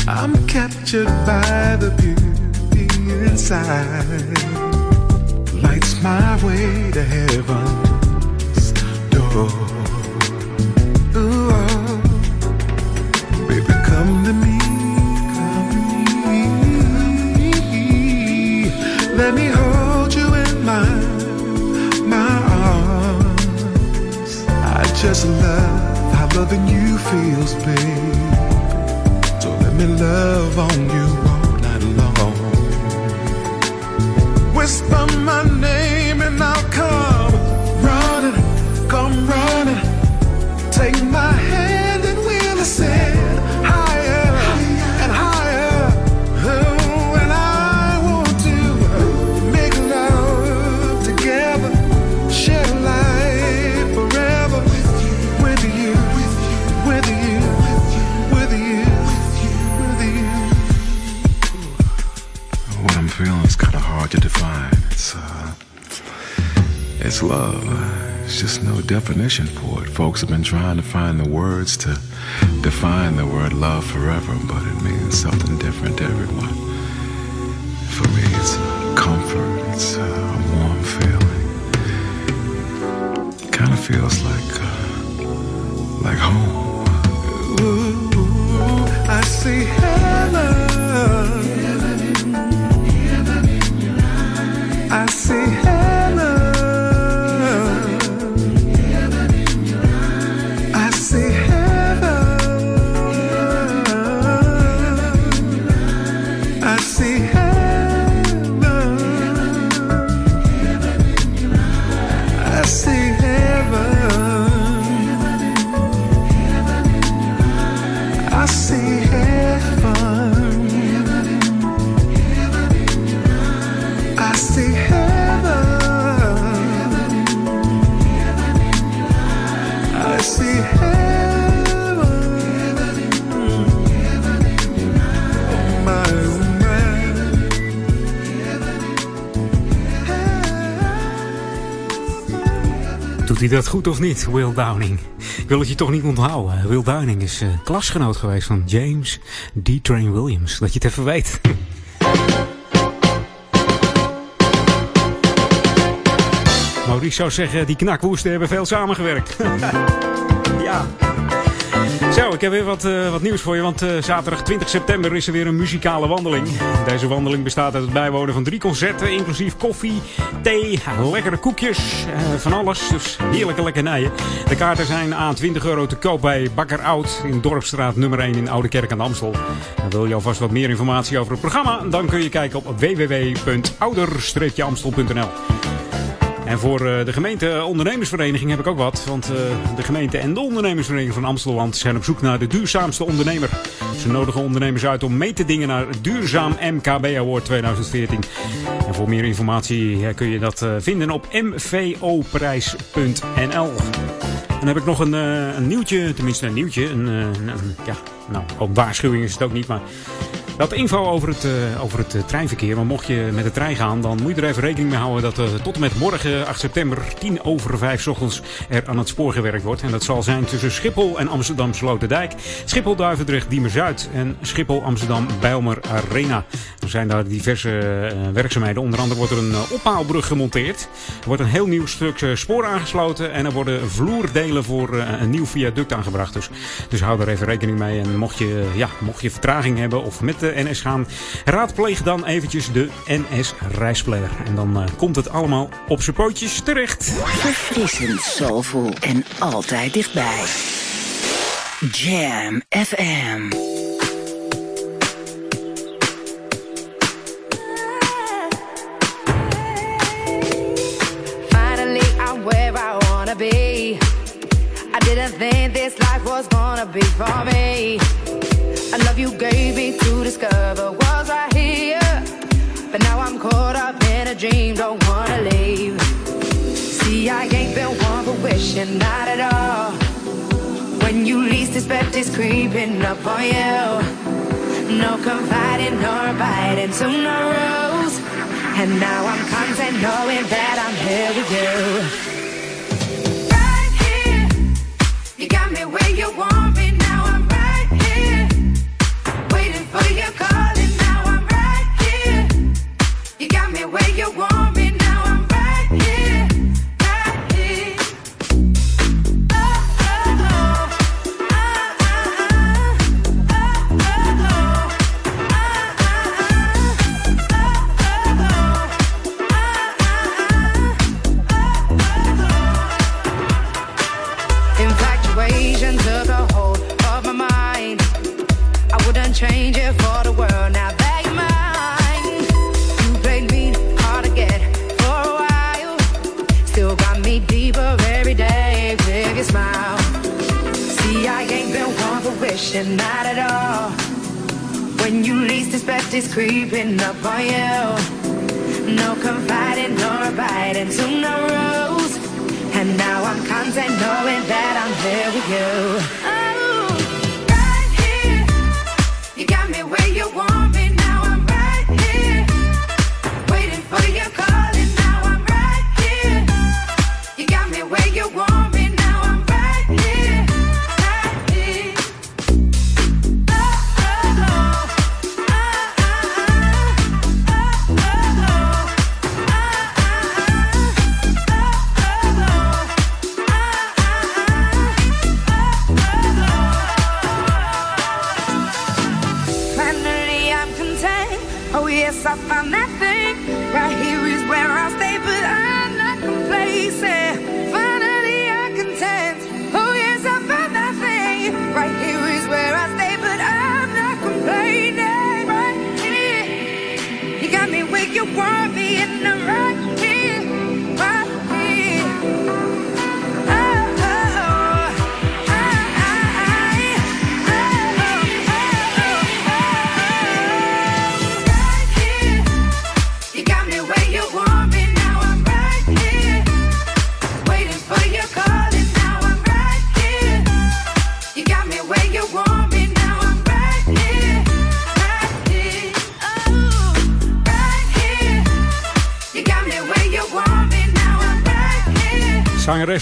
Speaker 19: I'm captured by the beauty inside. Lights my way to heaven's door. Ooh, oh. baby, come to me. Let me hold you in my my arms. I just love loving you feels, babe. So let me love on you all night long. Whisper my name love.
Speaker 20: It's just no definition for it. Folks have been trying to find the words to define the word love forever, but it means something different to everyone. For me, it's a comfort. It's a warm feeling. Kind of feels like uh, like home.
Speaker 19: Ooh, I see heaven. I see heaven.
Speaker 3: Hij dat goed of niet, Will Downing? Ik wil het je toch niet onthouden. Will Downing is eh, klasgenoot geweest van James D. Train Williams. Dat je het even weet. Maurice zou zeggen, die knakwoesten hebben veel samengewerkt. ja. Zo, ik heb weer wat, uh, wat nieuws voor je. Want uh, zaterdag 20 september is er weer een muzikale wandeling. Deze wandeling bestaat uit het bijwonen van drie concerten. Inclusief koffie, thee, lekkere koekjes. Uh, van alles. Dus heerlijke lekkernijen. De kaarten zijn aan 20 euro te koop bij Bakker Oud. In Dorpstraat nummer 1 in Oude Kerk aan de Amstel. Wil je alvast wat meer informatie over het programma? Dan kun je kijken op www.ouder-amstel.nl en voor uh, de gemeente ondernemersvereniging heb ik ook wat. Want uh, de gemeente en de ondernemersvereniging van Amsteland zijn op zoek naar de duurzaamste ondernemer. Ze nodigen ondernemers uit om mee te dingen naar het Duurzaam MKB Award 2014. En voor meer informatie kun je dat vinden op mvoprijs.nl. Dan heb ik nog een, een, nieuwtje, tenminste een nieuwtje. Een, een, ja, nou, ook waarschuwing is het ook niet, maar... Dat info over het, uh, over het uh, treinverkeer. Maar mocht je met de trein gaan, dan moet je er even rekening mee houden dat uh, tot en met morgen 8 september 10 over 5 ochtends er aan het spoor gewerkt wordt. En dat zal zijn tussen Schiphol en Amsterdam Sloterdijk, Schiphol Duivendrecht Diemer Zuid en Schiphol Amsterdam Bijlmer Arena. Er zijn daar diverse werkzaamheden. Onder andere wordt er een ophaalbrug gemonteerd. Er wordt een heel nieuw stuk spoor aangesloten en er worden vloerdelen voor een nieuw viaduct aangebracht. Dus, dus hou er even rekening mee. En mocht je, ja, mocht je vertraging hebben of met de NS gaan, raadpleeg dan eventjes de NS Reisplanner. En dan uh, komt het allemaal op zijn pootjes terecht.
Speaker 7: Verfrissend, soulful en altijd dichtbij. Jam FM.
Speaker 21: Finally, I'm where I wanna be. I didn't think this life was gonna be for me. I love you gave me to discover was right here. But now I'm caught up in a dream, don't wanna leave. See, I ain't been one for wishing, not at all. When you least expect it's creeping up on you. No confiding nor biting to no rules. And now I'm content knowing that I'm here with you. Right here, you got me where you want one not at all. When you least expect it's creeping up on you. No confiding nor biting to no rules. And now I'm content knowing that I'm here with you. Oh, right here. You got me where you want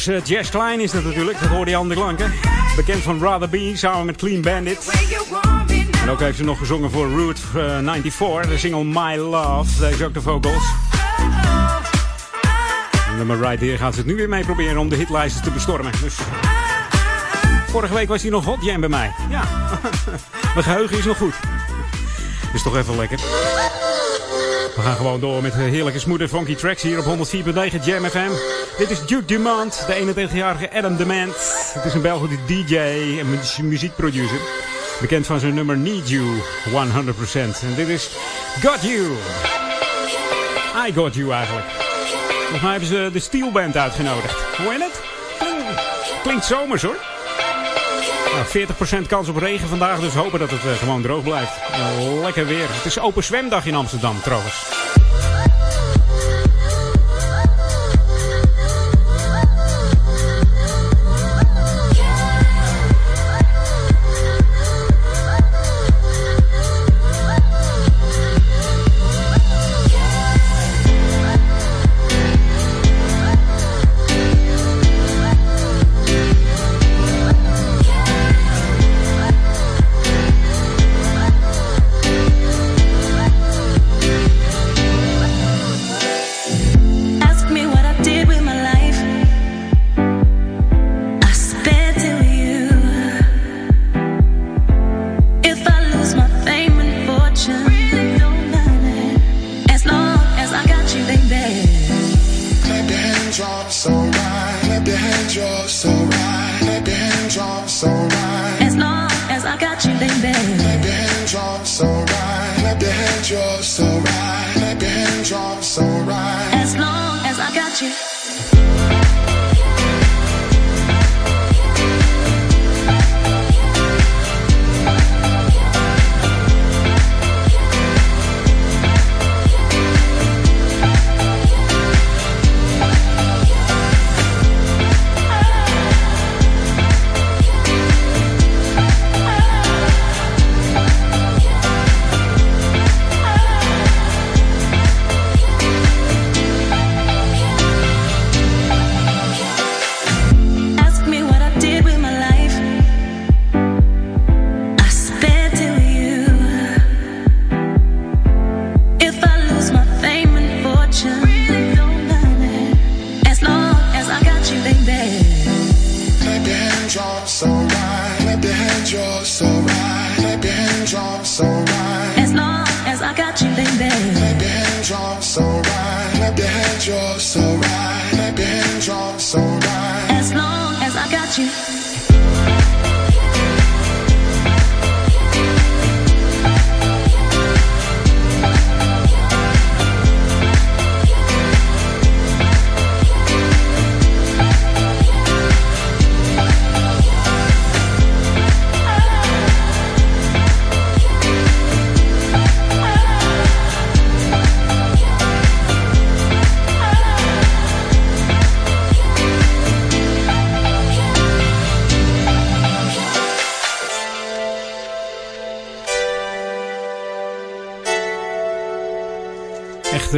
Speaker 3: Zangeres eh, Jess Klein is dat natuurlijk, dat hoorde je aan de klanken. Bekend van Rather Be, samen met Clean Bandit. En ook heeft ze nog gezongen voor Route eh, 94, de single My Love. Deze ook de vocals. En nummer Right Here gaat ze het nu weer mee proberen om de hitlijsten te bestormen. Dus Vorige week was hij nog hot jam bij mij. Ja, mijn geheugen is nog goed. Is toch even lekker. We gaan gewoon door met heerlijke smooth en funky tracks hier op 104.9 Jam FM. Dit is Duke Dumont, de 21-jarige Adam Demand. Het is een Belgische DJ en muziekproducer. Bekend van zijn nummer Need You 100%. En dit is Got You. I Got You eigenlijk. Volgens mij hebben ze de Steel Band uitgenodigd. Hoe heet het? Klinkt zomers hoor. Nou, 40% kans op regen vandaag, dus hopen dat het uh, gewoon droog blijft. Uh, lekker weer. Het is open zwemdag in Amsterdam trouwens.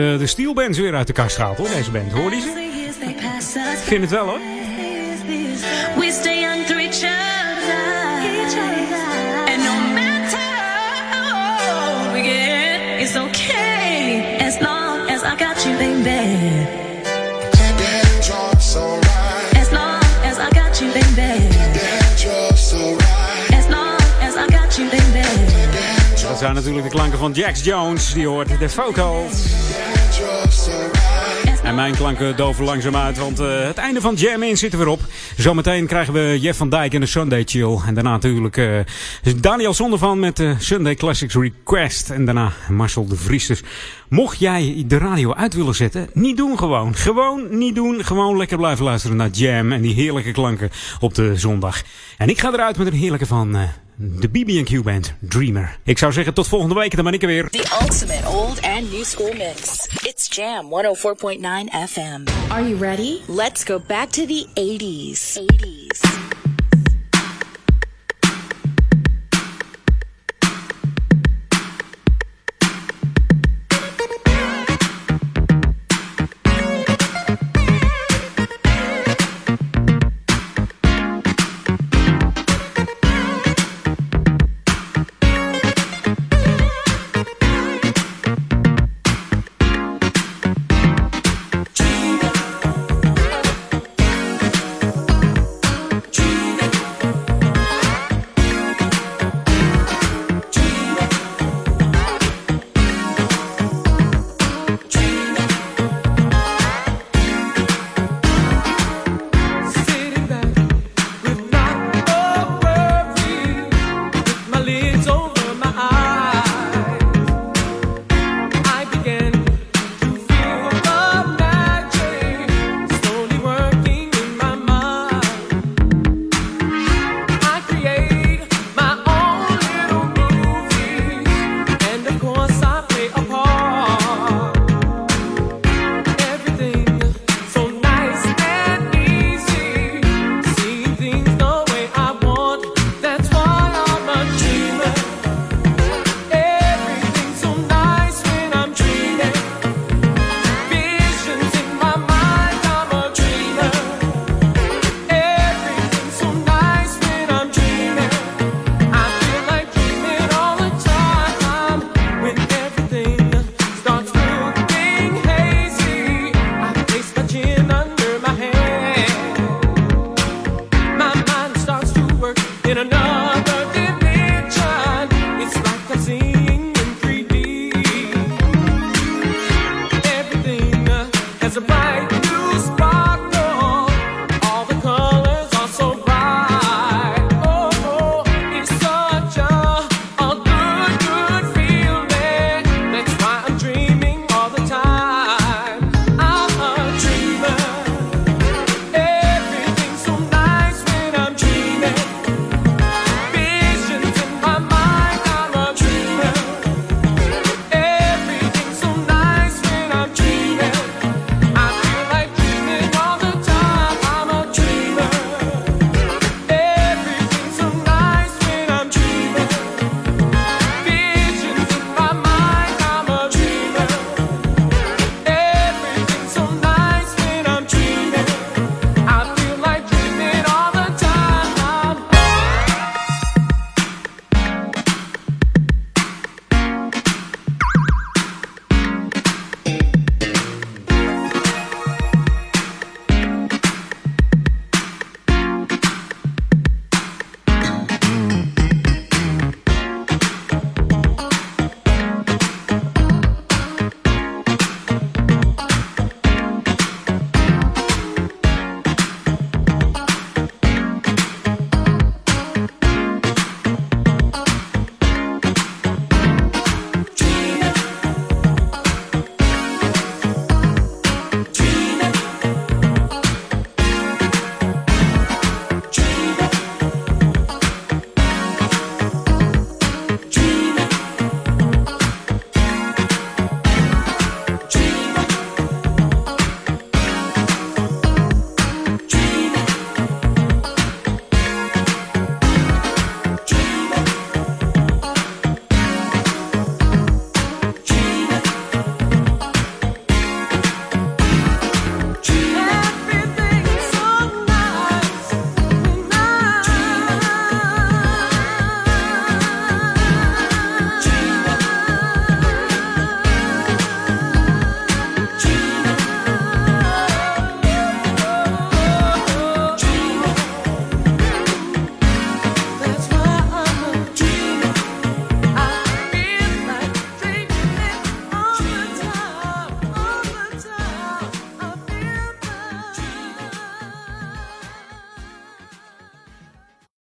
Speaker 3: De Steel Bands weer uit de kast gehaald hoor, deze band. Hoor die ze? Ik vind het wel hoor.
Speaker 7: We stay young to each other. And no matter how old we get, it's okay. As long as I got you, baby.
Speaker 22: Clap your hands, you're so right.
Speaker 7: As long as I got you, baby.
Speaker 22: Clap your hands, you're so right.
Speaker 7: As long as I got you, baby.
Speaker 3: Dat zijn natuurlijk de klanken van Jax Jones. Die hoort de vocals. Mijn klanken doven langzaam uit, want eh, het einde van Jam In zit er weer op. Zometeen krijgen we Jeff van Dijk en de Sunday Chill. En daarna natuurlijk eh, Daniel Zondervan met de Sunday Classics Request. En daarna Marcel de Vries. Dus mocht jij de radio uit willen zetten, niet doen gewoon. Gewoon niet doen. Gewoon lekker blijven luisteren naar Jam en die heerlijke klanken op de zondag. En ik ga eruit met een heerlijke van... eh, de BB&Q Band, Dreamer. Ik zou zeggen tot volgende week, dan ben ik er weer.
Speaker 9: The ultimate old and new school mix. It's Jam 104.9 FM.
Speaker 23: Are you ready?
Speaker 9: Let's go back to the 80s. 80s.